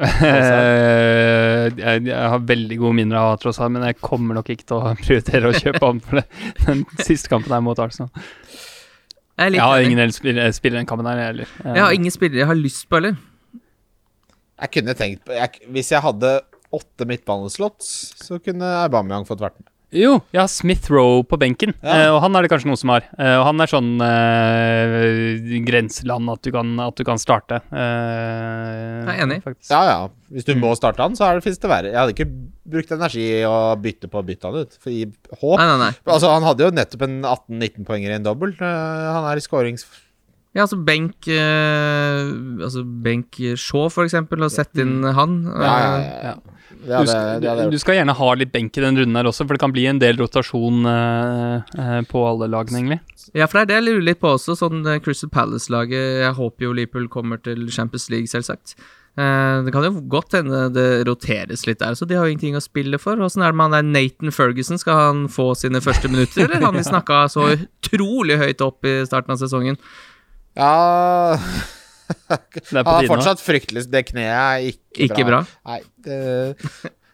Eh, jeg, jeg har veldig gode minner av Trossard, men jeg kommer nok ikke til å prioritere å kjøpe ham for det. Den siste kampen er mot Arsenal. Jeg, Jeg har ingen ellers spiller, spiller den kampen her, jeg heller. Eh, jeg har ingen spillere jeg har lyst på heller. Jeg kunne tenkt på jeg, Hvis jeg hadde åtte midtbaneslots, så kunne Aubameyang fått vært med. Jo, jeg har Smith Roe på benken, Ja. eh, og han er det kanskje noen som har. Eh, og han er sånn eh, grenseland at du kan, at du kan starte. Eh, Jeg er enig. faktisk. Ja, ja. Hvis du Mm. må starte han, så er det, finnes det verre. Jeg hadde ikke brukt energi å bytte på å bytte han ut. For i håp Nei, nei, nei. Altså, han hadde jo nettopp en 18-19 poenger i en dobbel. Eh, han er i skårings... Ja, altså benk eh, Altså benk Shaw, for eksempel, og sette inn han. Ja, ja, ja. Ja. Det Du, hadde, skal, det du skal gjerne ha litt benk i den runden her også, for det kan bli en del rotasjon eh, eh, på alle lagene, egentlig. Ja, for det er det jeg lurer litt på også. Sånn eh, Crystal Palace-laget Jeg håper jo Liverpool kommer til Champions League, selvsagt. Eh, det kan jo godt hende det roteres litt der, så de har jo ingenting å spille for. Åssen er det med han der Nathan Ferguson? Skal han få sine første minutter, eller? Han vi snakka så utrolig høyt opp i starten av sesongen. Ja Det er fortsatt fryktelig Det kneet er ikke, Ikke bra. Nei, det,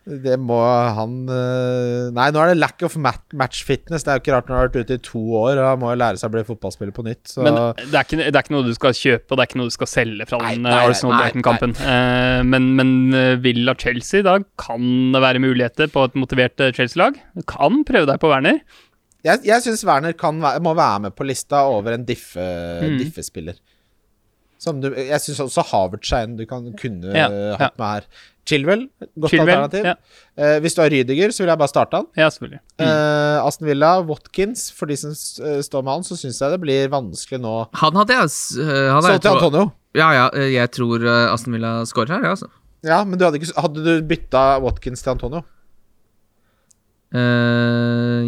det må han eh, Nei, nå er det lack of match fitness. Det er jo ikke rart når han har vært ute i to år. Han må jo lære seg å bli fotballspiller på nytt. Så Men det er, ikke, det er ikke noe du skal kjøpe, og det er ikke noe du skal selge fra den Arsenal-Brighton-kampen. Eh, men men eh, Villa-Chelsea, da kan det være muligheter på et motivert Chelsea-lag. Du kan prøve deg på Werner. jeg, jeg syns Werner kan være, må være med på lista over en diffe, Mm. diffespiller. Som du, jeg syns også Havertz er en du kan kunne Ja, ja. hatt med her. Chilwell, godt Chilwell, alternativ. ja. Eh, hvis du har Rydiger, så vil jeg bare starte han. Ja, selvfølgelig. Eh, Aston Villa, Watkins, for de som eh, står med han, så syns jeg det blir vanskelig nå. Han hadde jeg s- eh, Så til Antonio. Ja, ja, eh, jeg tror Aston Villa scorer her, ja, altså. Ja, men du hadde, ikke, hadde du bytta Watkins til Antonio? Uh,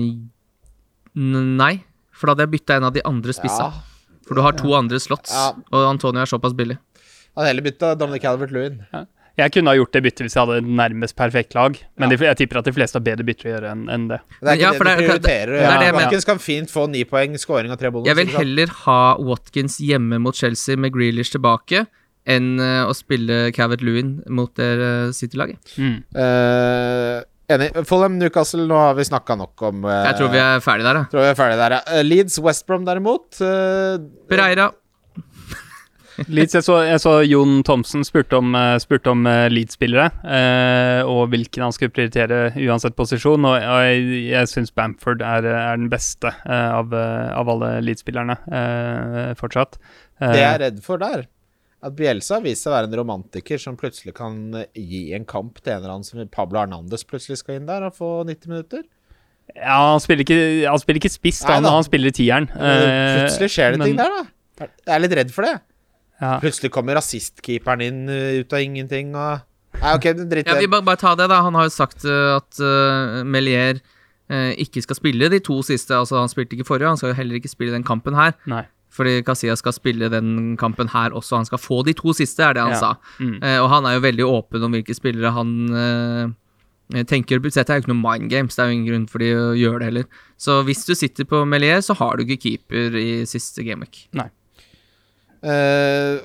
nei, for da hadde jeg bytta en av de andre spissa. Ja. For du har to andre slots, Ja. og Antonio er såpass billig. Han heller bytta Dominic Calvert-Lewin. Jeg kunne ha gjort det byttet hvis jeg hadde nærmest perfekt lag, men de, jeg tipper at de fleste har bedre bytter å gjøre enn en det. Det er ikke Ja, det du er- prioriterer. det det. Watkins kan fint få ni poeng, scoring og tre bonus. Jeg vil heller ha Watkins hjemme mot Chelsea med Grealish tilbake enn eh, å spille Cavett Lewin mot det eh, City-laget. Mm. Eh, enig. Fulham Newcastle, nå har vi snakka nok om uh, Jeg tror vi er ferdig der, ja. tror vi er ferdig der, ja. Eh, Leeds Westbrom derimot uh, Pereira. Leeds, jeg, så, jeg så Jon Thomsen spurte om, spurte om Leeds-spillere, eh, og hvilken han skulle prioritere uansett posisjon. Og, og jeg, jeg syns Bamford er, er den beste eh, av, av alle Leeds-spillerne eh, fortsatt. Det jeg er redd for der, at Bielsa har vist seg å være en romantiker som plutselig kan eh, gi en kamp til en eller annen som Pablo Hernandez plutselig skal inn der og få 90 minutter. ja, han spiller ikke, han spiller ikke spiss, Nei han, da. han spiller tieren. Eh, plutselig skjer det men- ting der, da. Jeg er litt redd for det. Ja. Plutselig kommer rasistkeeperen inn uh, ut av ingenting og Nei, ok, dritt i Ja, vi bare, bare ta det, da. Han har jo sagt eh, at uh, Melier uh, ikke skal spille de to siste. Altså, han spilte ikke forrige, han skal jo heller ikke spille den kampen her. Nei. Fordi Casillas skal spille den kampen her også. Han skal få de to siste, er det han Ja. sa. Mm. Eh, og han er jo veldig åpen om hvilke spillere han eh, tenker Dette er jo ikke noe mind games, det er jo ingen grunn for de å gjøre det heller. Så hvis du sitter på Melier, så har du ikke keeper i siste gameweek. Eh,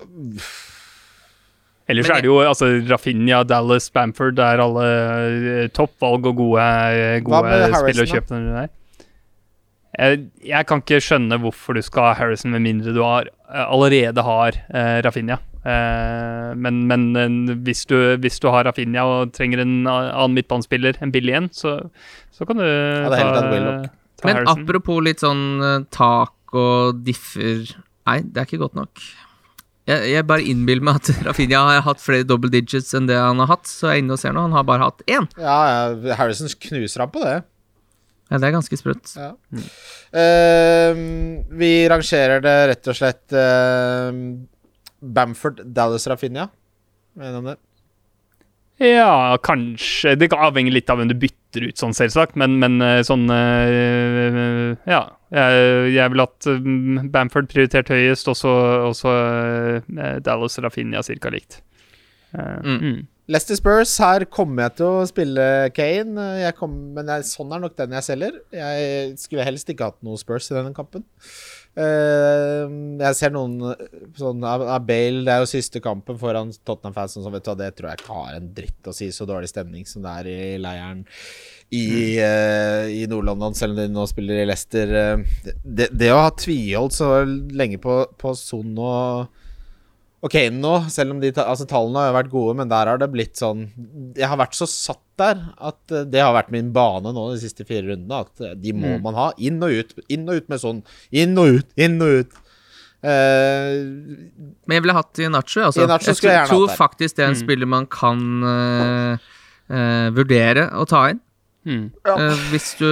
Ellers Men er det jo altså, Rafinha, Dallas, Bamford Det er alle eh, toppvalg og gode, eh, gode spill å kjøpe der. Jeg, jeg kan ikke skjønne hvorfor du skal ha Harrison med mindre du har, eh, allerede har eh, Rafinha. Eh, men men eh, hvis, du, hvis du har Rafinha og trenger en annen midtbanespiller, en billig en, så, så kan du ja, ta, ta Men Harrison. apropos litt sånn eh, tak og differ Nei, det er ikke godt nok. Jeg, jeg bare innbiller meg at Rafinha har hatt flere double digits enn det han har hatt. Så jeg er inne og ser nå, han har bare hatt én. ja, ja, Harrison knuser ham på det. Ja, det er ganske sprøtt. Ja. Eh, vi rangerer det rett og slett uh, Bamford, Dallas, Rafinha. Mener om det? Ja, kanskje. Det avhenger litt av hvem du bytter ut, sånn selvsagt, men, men eh, sånn uh, Ja. Jeg, jeg vil hatt mm, Bamford prioritert høyest, og så eh, Dallas og Rafinha cirka likt. Eh, Mm. mm. Leicester Spurs, her kommer jeg til å spille Kane. Jeg kom, men jeg, sånn er nok den jeg selger. Jeg skulle helst ikke hatt noe Spurs i denne kampen. Uh, jeg ser noen sånn Bale, det er jo siste kampen foran Tottenham-fansen, som vet du, det tror jeg ikke har en dritt å si. Så dårlig stemning som det er i leiren i, uh, i Nord-London, selv om de nå spiller i Leicester. Uh, det, det å ha tviholdt så lenge på, på Son og Kane nå, selv om de altså, tallene har vært gode, men der har det blitt sånn Jeg har vært så satt der at eh, det har vært min bane nå de siste fire rundene. At eh, de må Mm. man ha. Inn og ut. Inn og ut med sånn. Inn og ut, inn og ut. Uh, Men jeg ville hatt Inacho. Altså. Jeg jeg tror faktisk det er en Mm. spiller man kan uh, uh, vurdere å ta inn. Mm. Eh, hvis du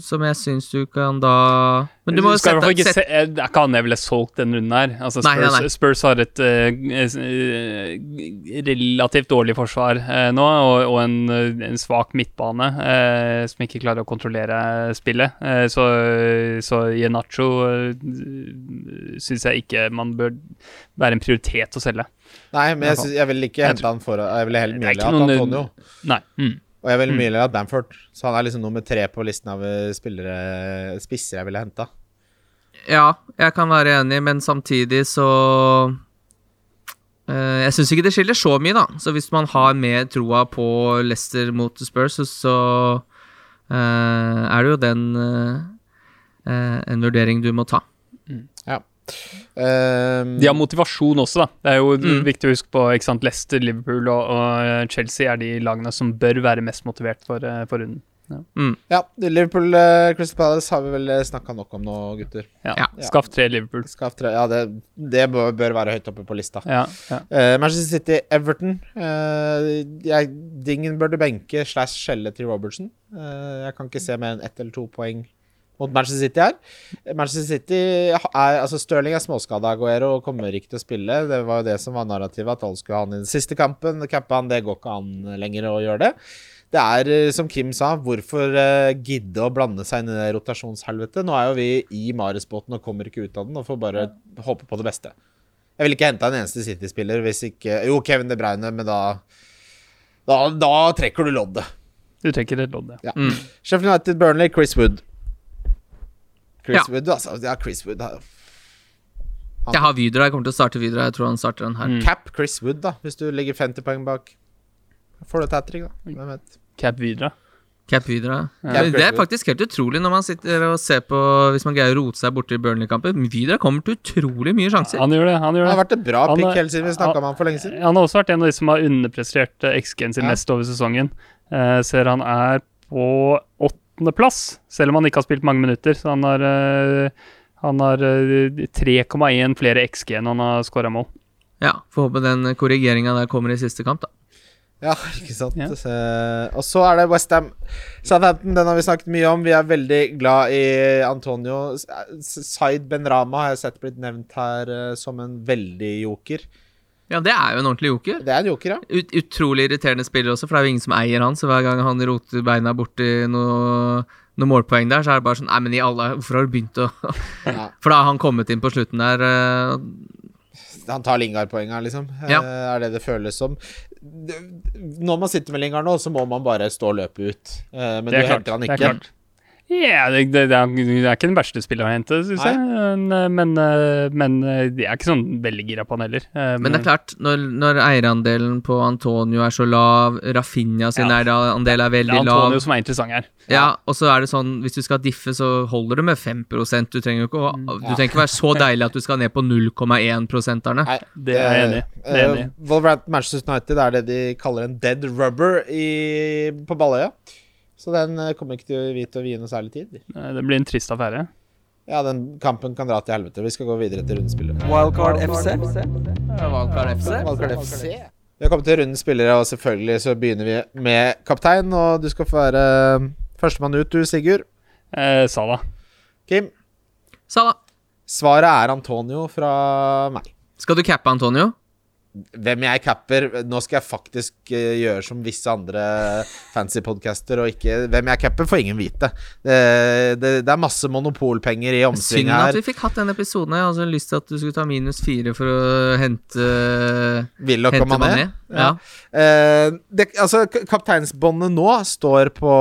Som jeg syns du kan da Men du må jo sette, ikke sette se, Det er ikke jeg ville solgt den runden her. Altså Spurs, nei, nei. Spurs har et eh, relativt dårlig forsvar uh, nå, og, og en, en svak midtbane uh, som ikke klarer å kontrollere spillet. Så så Ienacho uh, syns jeg ikke man bør være en prioritet å selge. nei, men jeg, synes, jeg vil ikke hente han for Jeg ville heller er ikke hatt Antonio. Nei. Mm. Og jeg er veldig mye heller hatt Bamford. Så han er liksom nummer tre på listen av eh, spillere spisser jeg ville henta. Ja, jeg kan være enig, men samtidig så eh, Jeg syns ikke det skiller så mye, da. Så hvis man har mer troa på Leicester mot Spurs, så, eh, er det jo den eh, eh, en vurdering du må ta. Um, De har motivasjon også, da. Det er jo Mm. viktig å huske på ikke sant? Leicester, Liverpool og, og Chelsea er de lagene som bør være mest motivert for, eh, for runden. ja, Liverpool uh, Crystal Palace har vi vel snakka nok om nå, gutter. Ja. Ja. Skaff tre Liverpool. Skaff tre Ja, det, det bør, bør være høyt oppe på lista. Ja, ja. Eh, Manchester City, Everton. Uh, jeg, Dingen bør du benke slash skjelle til Robertson. Eh, jeg kan ikke se mer enn ett eller to poeng mot Manchester City her. Manchester City er Altså, Stirling er småskada Aguero kommer ikke til å spille. Det var jo det som var narrativet, at alle skulle ha han i den siste kampen. Han, det går ikke an lenger å gjøre det. Det er, eh, som Kim sa, hvorfor uh, gidde å blande seg inn i det rotasjonshelvetet? Nå er jo vi i Maresbåten og kommer ikke ut av den, og får bare håpe på det beste. Jeg ville ikke henta en eneste City-spiller hvis ikke Jo, Kevin De Bruyne, men da Da, da trekker du loddet. Du trekker et lodd, ja. Ja. Mm. Sheffield United, Burnley, Chris Wood. Chris Ja. Wood, altså. Ja, Chris Wood Han. Jeg har Vidra, jeg kommer til å starte Vidra. Jeg tror han starter den her. Mm. Cap Chris Wood, da, hvis du ligger 50 poeng bak. Får du et hat trick, da. Hvem vet. Cap Vidra. Cap Vidra. Cap det er faktisk helt utrolig når man sitter og ser på Hvis man greier å rote seg borti Burnley-kampen. Vidra kommer til utrolig mye sjanser. Han gjør det. han gjør det. Han har vært et bra Han pick hele helt siden vi snakka om han for lenge siden. Han har også vært en av de som har underprestert eh, XG-en sin Ja. mest over sesongen. Uh, ser han er på åttendeplass, selv om han ikke har spilt mange minutter. Så han har, eh, har eh, 3,1 flere XG enn han har skåra mål. Ja, Får håpe den korrigeringa der kommer i siste kamp, da. Ja, ikke sant. Ja. Eh, og så er det Westham. Southampton, den har vi snakket mye om. Vi er veldig glad i Antonio. Zaid Benrama har jeg sett blitt nevnt her eh, som en veldig joker. Ja, det er jo en ordentlig joker. Det er en joker, ja. Ut, utrolig irriterende spiller også, for det er jo ingen som eier han. Så hver gang han roter beina borti noe, noe målpoeng der, så er det bare sånn Nei, men i alle Hvorfor har du begynt å ja. For da har han kommet inn på slutten der. Uh... Han tar Lingard-poenga, liksom. Ja. Ja. er det det føles som. Når man sitter med Lingard nå, så må man bare stå og løpe ut. Uh, men Det du klart. henter han det er ikke. Ja, det, det, det, er, det er ikke den verste spilleren å hente, syns jeg. Men, men, eh, jeg er ikke sånn veldig gira på han heller. Men, Men det er klart, når, når eierandelen på Antonio er så lav, Rafinha sin Ja. eierandel er det er Antonio lav som er interessant her. Ja, og så er det sånn, hvis du skal diffe, så holder det med 5% Du trenger jo ikke å Du Ja. trenger ikke være så deilig at du skal ned på 0,1-prosenterne. Nei, Det er jeg enig i. Det er. Eh, Wolverhampton Manchester United er det de kaller en dead rubber i, på Balløya. Så den eh, kommer ikke til vi til å vie noe særlig tid. Det blir en trist affære. Ja, den kampen kan dra til helvete. Vi skal gå videre til rundespillet. Wildcard FC. Wildcard FC. Wildcard FC. Vi har kommet til rundens spillere, og selvfølgelig så begynner vi med kaptein. Og du skal få være eh, førstemann ut, du, Sigurd. Eh, Sala. Kim, Sala. svaret er Antonio fra meg. Skal du cappe Antonio? Hvem jeg capper Nå skal jeg faktisk eh, gjøre som visse andre fancy podcaster, og ikke Hvem jeg capper, får ingen vite. Det, det, det er masse monopolpenger i omsving Synd at vi fikk hatt den episoden. Jeg hadde så lyst til at du skulle ta minus fire for å hente, Willoch og hente Mané. Mané. Ja. Eh, det, altså, kapteinsbåndet nå står på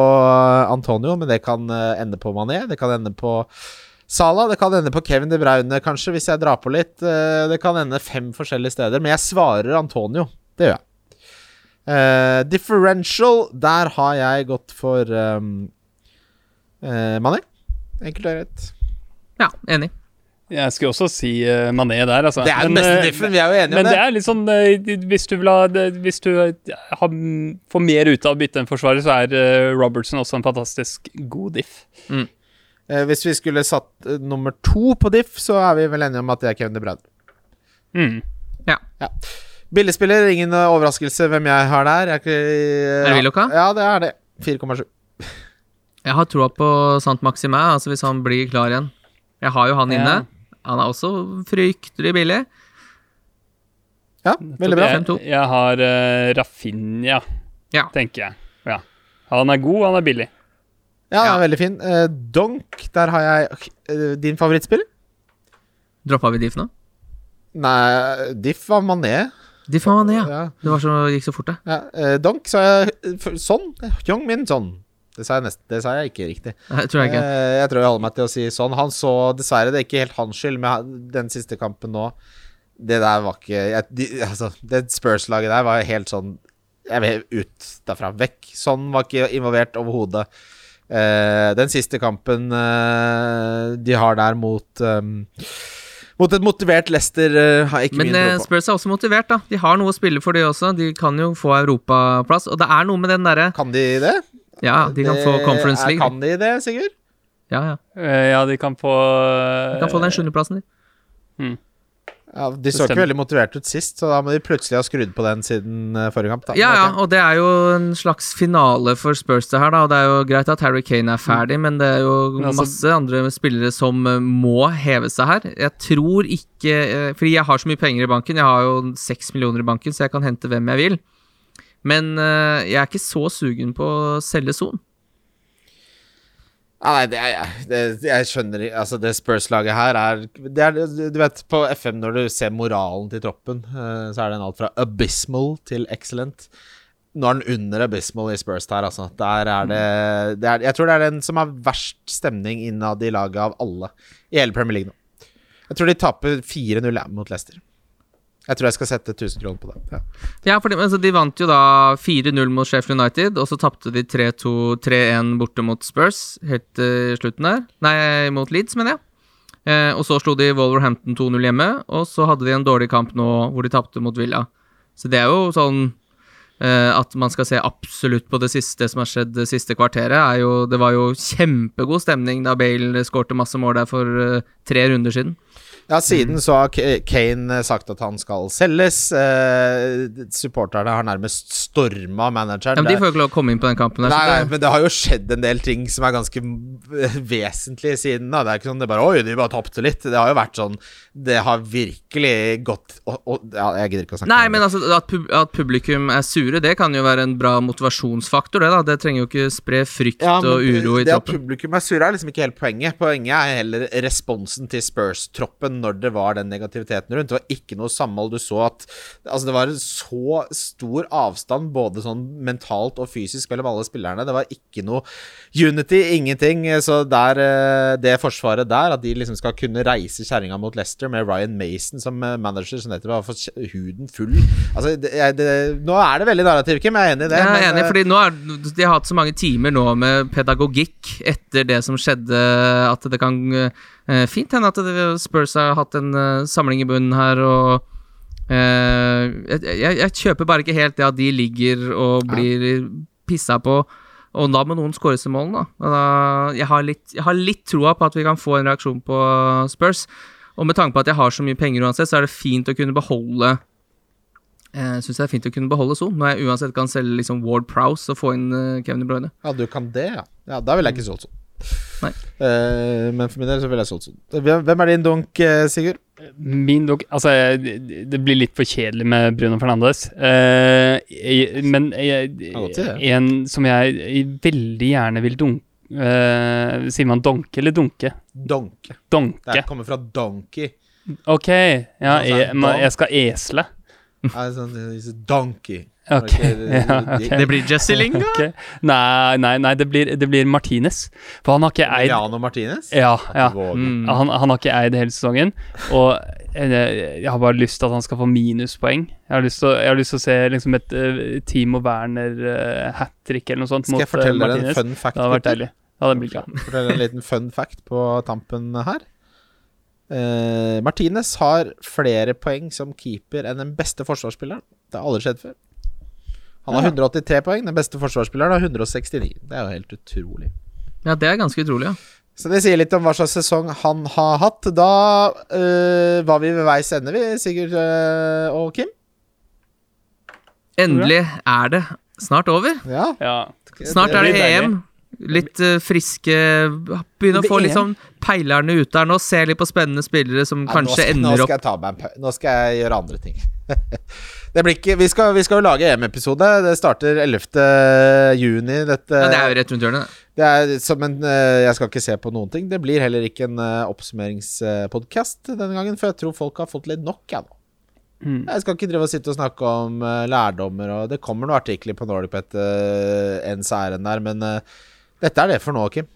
Antonio, men det kan eh, ende på Mané. Det kan ende på Salah. Det kan ende på Kevin De Bruyne, kanskje, hvis jeg drar på litt. Eh, det kan ende fem forskjellige steder, men jeg svarer Antonio. Det gjør jeg. Uh, differential, der har jeg gått for um, uh, Mané. Enkelt og greit. ja, enig. Jeg skulle også si uh, Mané der, altså. Det er den Men, beste eh, diffen, vi er jo enige Men om det Men det. er litt sånn Hvis du vil ha det, Hvis du har, får mer ut av å bytte en forsvarer, så er Robertson også en fantastisk god diff. Eh, Hvis vi skulle satt eh, nummer to på diff, så er vi vel enige om at det er Kevin De Bruyne. Mm. Billigspiller, ingen eh, overraskelse hvem jeg har der. Jeg er, Er det Willoch. Ja, det er det. 4,7. Jeg har troa på Sant Maximin, altså hvis han blir klar igjen. Jeg har jo han Ja. inne. Han er også fryktelig billig. Ja, veldig bra. Jeg, jeg har uh, Rafinha, Ja. tenker jeg. Ja. Han er god, han er billig. Ja, Ja. veldig fin. Uh, Donk, der har jeg uh, din favorittspiller. Droppa vi Diff nå? Nei, Diff var Mané. Diff var Mané, ja. Ja. Det var så, gikk så fort, det. Ja, Uh, Donk sa jeg sånn. Young Min sånn. Det sa nesten Det sa jeg ikke riktig. Jeg tror jeg ikke. Jeg tror jeg holder meg til å si sånn. Han så dessverre, det er ikke helt hans skyld, med den siste kampen nå Det der var ikke jeg, de, Altså, det Spurs-laget der var helt sånn Jeg vil ut derfra. Vekk. Sånn var ikke involvert overhodet. Eh, den siste kampen eh, de har der mot um, Mot et motivert Leicester uh, har ikke Men mye eh, tro på. Spurs er også motivert, da. De har noe å spille for, de også. De kan jo få europaplass. Og det er noe med den derre Kan de det? Ja, de kan Det få Conference er- League. Kan de det, Sigurd? Ja, ja. Eh, ja, de kan få De kan få den sjuendeplassen, de. Ja, De så ikke veldig motivert ut sist, så da må de plutselig ha skrudd på den siden eh, forrige kamp. Da. Ja, ja, og det er jo en slags finale for Spurs, det her, da. Og det er jo greit at Harry Kane er ferdig, men det er jo altså- masse andre spillere som eh, må heve seg her. Jeg tror ikke eh, Fordi jeg har så mye penger i banken, jeg har jo seks millioner i banken, så jeg kan hente hvem jeg vil. Men jeg er ikke så sugen på å selge Son. Nei, det, det, jeg skjønner Altså, det Spurs-laget her er, er Du vet, på FM, når du ser moralen til troppen, eh, så er den alt fra abysmal til excellent. Nå er den under abysmal i Spurs her, altså. Der er det, det er, Jeg tror det er den som har verst stemning innad i laget av alle i hele Premier League nå. Jeg tror de taper 4-0 ja, mot Leicester. Jeg tror jeg skal sette 1000 kroner på det. Ja. Ja, for de, altså, de vant jo da 4-0 mot Sheffield United, og så tapte de 3-2-3-1 borte mot Spurs helt til slutten der. Nei, mot Leeds, mener jeg. Eh, og så slo de Wolverhampton 2-0 hjemme, og så hadde de en dårlig kamp nå hvor de tapte mot Villa. Så det er jo sånn eh, at man skal se absolutt på det siste som har skjedd det siste kvarteret, er jo Det var jo kjempegod stemning da Bale skårte masse mål der for eh, tre runder siden. Ja, siden så har Kane sagt at han skal selges. Eh, supporterne har nærmest storma manageren. Ja, men de får jo ikke lov å komme inn på den kampen. der. Nei, nei, men det har jo skjedd en del ting som er ganske vesentlig siden. da Det er ikke sånn det bare Oi, de bare tapte litt. Det har jo vært sånn Det har virkelig gått og, og, Ja, jeg gidder ikke å snakke Nei, men det. altså, at, pub at publikum er sure, det kan jo være en bra motivasjonsfaktor, det da. Det trenger jo ikke spre frykt Ja, men og uro i det at publikum er sure, er liksom ikke helt poenget. Poenget er heller responsen til Spurs-troppen når det var den negativiteten rundt. Det var ikke noe samhold. Du så at Altså, det var en så stor avstand, både sånn mentalt og fysisk, mellom alle spillerne. Det var ikke noe unity, ingenting. Så der, eh, det forsvaret der, at de liksom skal kunne reise kjerringa mot Leicester med Ryan Mason som eh, manager, som nettopp har fått huden full Altså, det, det, nå er det veldig narrativ, Kim. Jeg er enig i det. Jeg er enig, eh, fordi nå er, de har hatt så mange timer nå med pedagogikk etter det som skjedde, at det kan fint hende at Spurs har hatt en eh, samling i bunnen her, og eh, jeg, jeg, jeg kjøper bare ikke helt det at de ligger og blir pissa på. Og da må noen skåres i målen, da. Da. Jeg har litt, jeg har litt troa på at vi kan få en reaksjon på Spurs. Og med tanke på at jeg har så mye penger uansett, så er det fint å kunne beholde jeg syns det er fint å kunne beholde Son, når jeg uansett kan selge liksom Ward Prowse og få inn eh, Kevin De Bruyne. Ja, du kan det, ja. Ja, Da vil jeg ikke solgt sånn. Nei. Eh, men for min del så ville jeg solgt sånn. Hvem hvem er din dunk, eh, Sigurd? Min donk Altså, det, det blir litt for kjedelig med Bruno Fernandes. Uh, jeg, men jeg, det. en som jeg veldig gjerne vil dunke uh, Sier man donke eller dunke? Donke. Donke. Det kommer fra donkey. Ok, ja, Altså, jeg, jeg skal esle. Sånn, eh, donkey. Ok, det- ja, okay. Det blir Jesse Lingard! Okay. Nei, nei, nei, det blir, det blir Martinez. For han har ikke eid Emiliano Martinez? Ja, ja. Mm. Han, han har ikke eid hele sesongen, og eh, jeg har bare lyst til at han skal få minuspoeng. Jeg har lyst til, å- har lyst til å se liksom et uh, Timo Werner uh, hat trick eller noe sånt Skal mot jeg eh, fortelle dere en fun fact? Det hadde vært deilig. Bra. Fortelle en liten fun fact på tampen her. Uh, Martinez har flere poeng som keeper enn den beste forsvarsspilleren. Det har aldri skjedd før. Han har 183 poeng, den beste forsvarsspilleren har 169. Det er jo helt utrolig. Ja, det er ganske utrolig, ja. Så det sier litt om hva slags sesong han har hatt. Da øh, var vi ved veis ende, vi, Sigurd øh, og Kim. Endelig er det snart over. Ja. Ja. Snart er det. EM. Litt eh, friske Begynne å få litt sånn peilerne ut der nå. Se litt på spennende spillere som Ja, kanskje skal, nå skal jeg ta meg Nå skal jeg gjøre andre ting. det blir ikke Vi skal, vi skal jo lage EM-episode. Det starter 11. juni. Dette ja, Det er jo rett rundt hjørnet. Det er så, en eh, Jeg skal ikke se på noen ting. Det blir heller ikke en uh, oppsummeringspodkast denne gangen, for jeg tror folk har fått litt nok, jeg nå. Mm. Jeg skal ikke drive og sitte og snakke om eh, lærdommer, og det kommer noen artikler på Nordic uh, ens ærend der, men uh, dette er det for nå, Kim.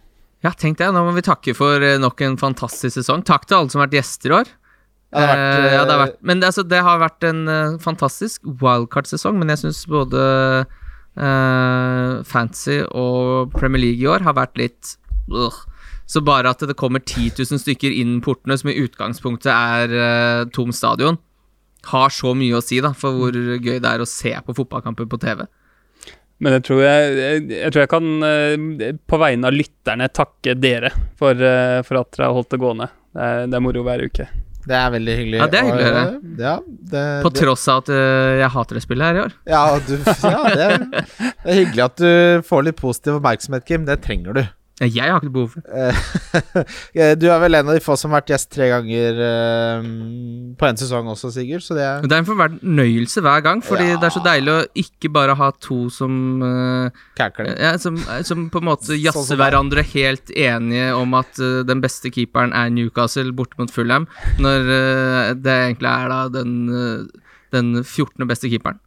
Ja, tenk det. Nå må vi takke for eh, nok en fantastisk sesong. Takk til alle som har vært gjester i år. Ja, det har vært, uh, ja, det har eh, vært, men det, altså, det har vært en uh, fantastisk wildcard-sesong, men jeg syns både uh, Fancy og Premier League i år har vært litt uh. Så bare at det kommer 10 000 stykker inn portene, som i utgangspunktet er tom stadion, har så mye å si da, for hvor gøy det er å se på fotballkamper på TV. Men jeg tror jeg, jeg, jeg tror jeg kan, på vegne av lytterne, takke dere for, for at dere har holdt det gående. Det er, det er moro hver uke. Det er veldig hyggelig. Ja, det er hyggelig å og, eh, Ja, det, På det- tross av at eh, jeg hater det spillet her i år. Ja, du, ja det, er, det er hyggelig at du får litt positiv oppmerksomhet, Kim. Det trenger du. Jeg har ikke behov for det. Eh, du er vel en av de få som har vært gjest tre ganger uh, på en sesong også, Sigurd, så det er Det er en fornøyelse hver gang, fordi Ja. det er så deilig å ikke bare ha to som kækling. ja, som, som på en måte Sånn jazzer sånn hverandre helt enige om at uh, den beste keeperen er Newcastle borte mot Fulham, når det egentlig er da den, den 14. beste keeperen.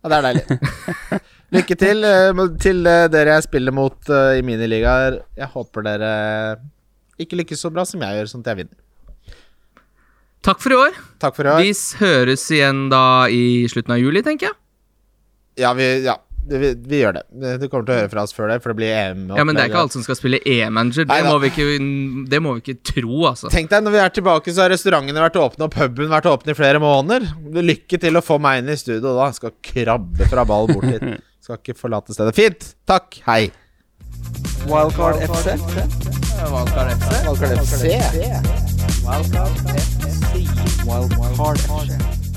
Ja, det er deilig. Lykke til eh, til eh, dere jeg spiller mot eh, i miniligaer. Jeg håper dere ikke lykkes så bra som jeg gjør, sånn at jeg vinner. Takk for i år. Takk for i år. Vi høres igjen da i slutten av juli, tenker jeg. Ja, vi, ja, vi, vi gjør det. Du kommer til å høre fra oss før det, for det blir EM. Ja, Men det er ikke alle som skal spille EM-manager. Det, det må vi ikke tro, altså. Tenk deg, når vi er tilbake, så har restaurantene vært åpne, og puben vært åpne i flere måneder. Lykke til å få meg inn i studio da. Jeg skal krabbe fra ball bort hit. Skal ikke forlate stedet. Fint! Takk. Hei. Wildcard FC. Valgkart FC. Wildcard FC.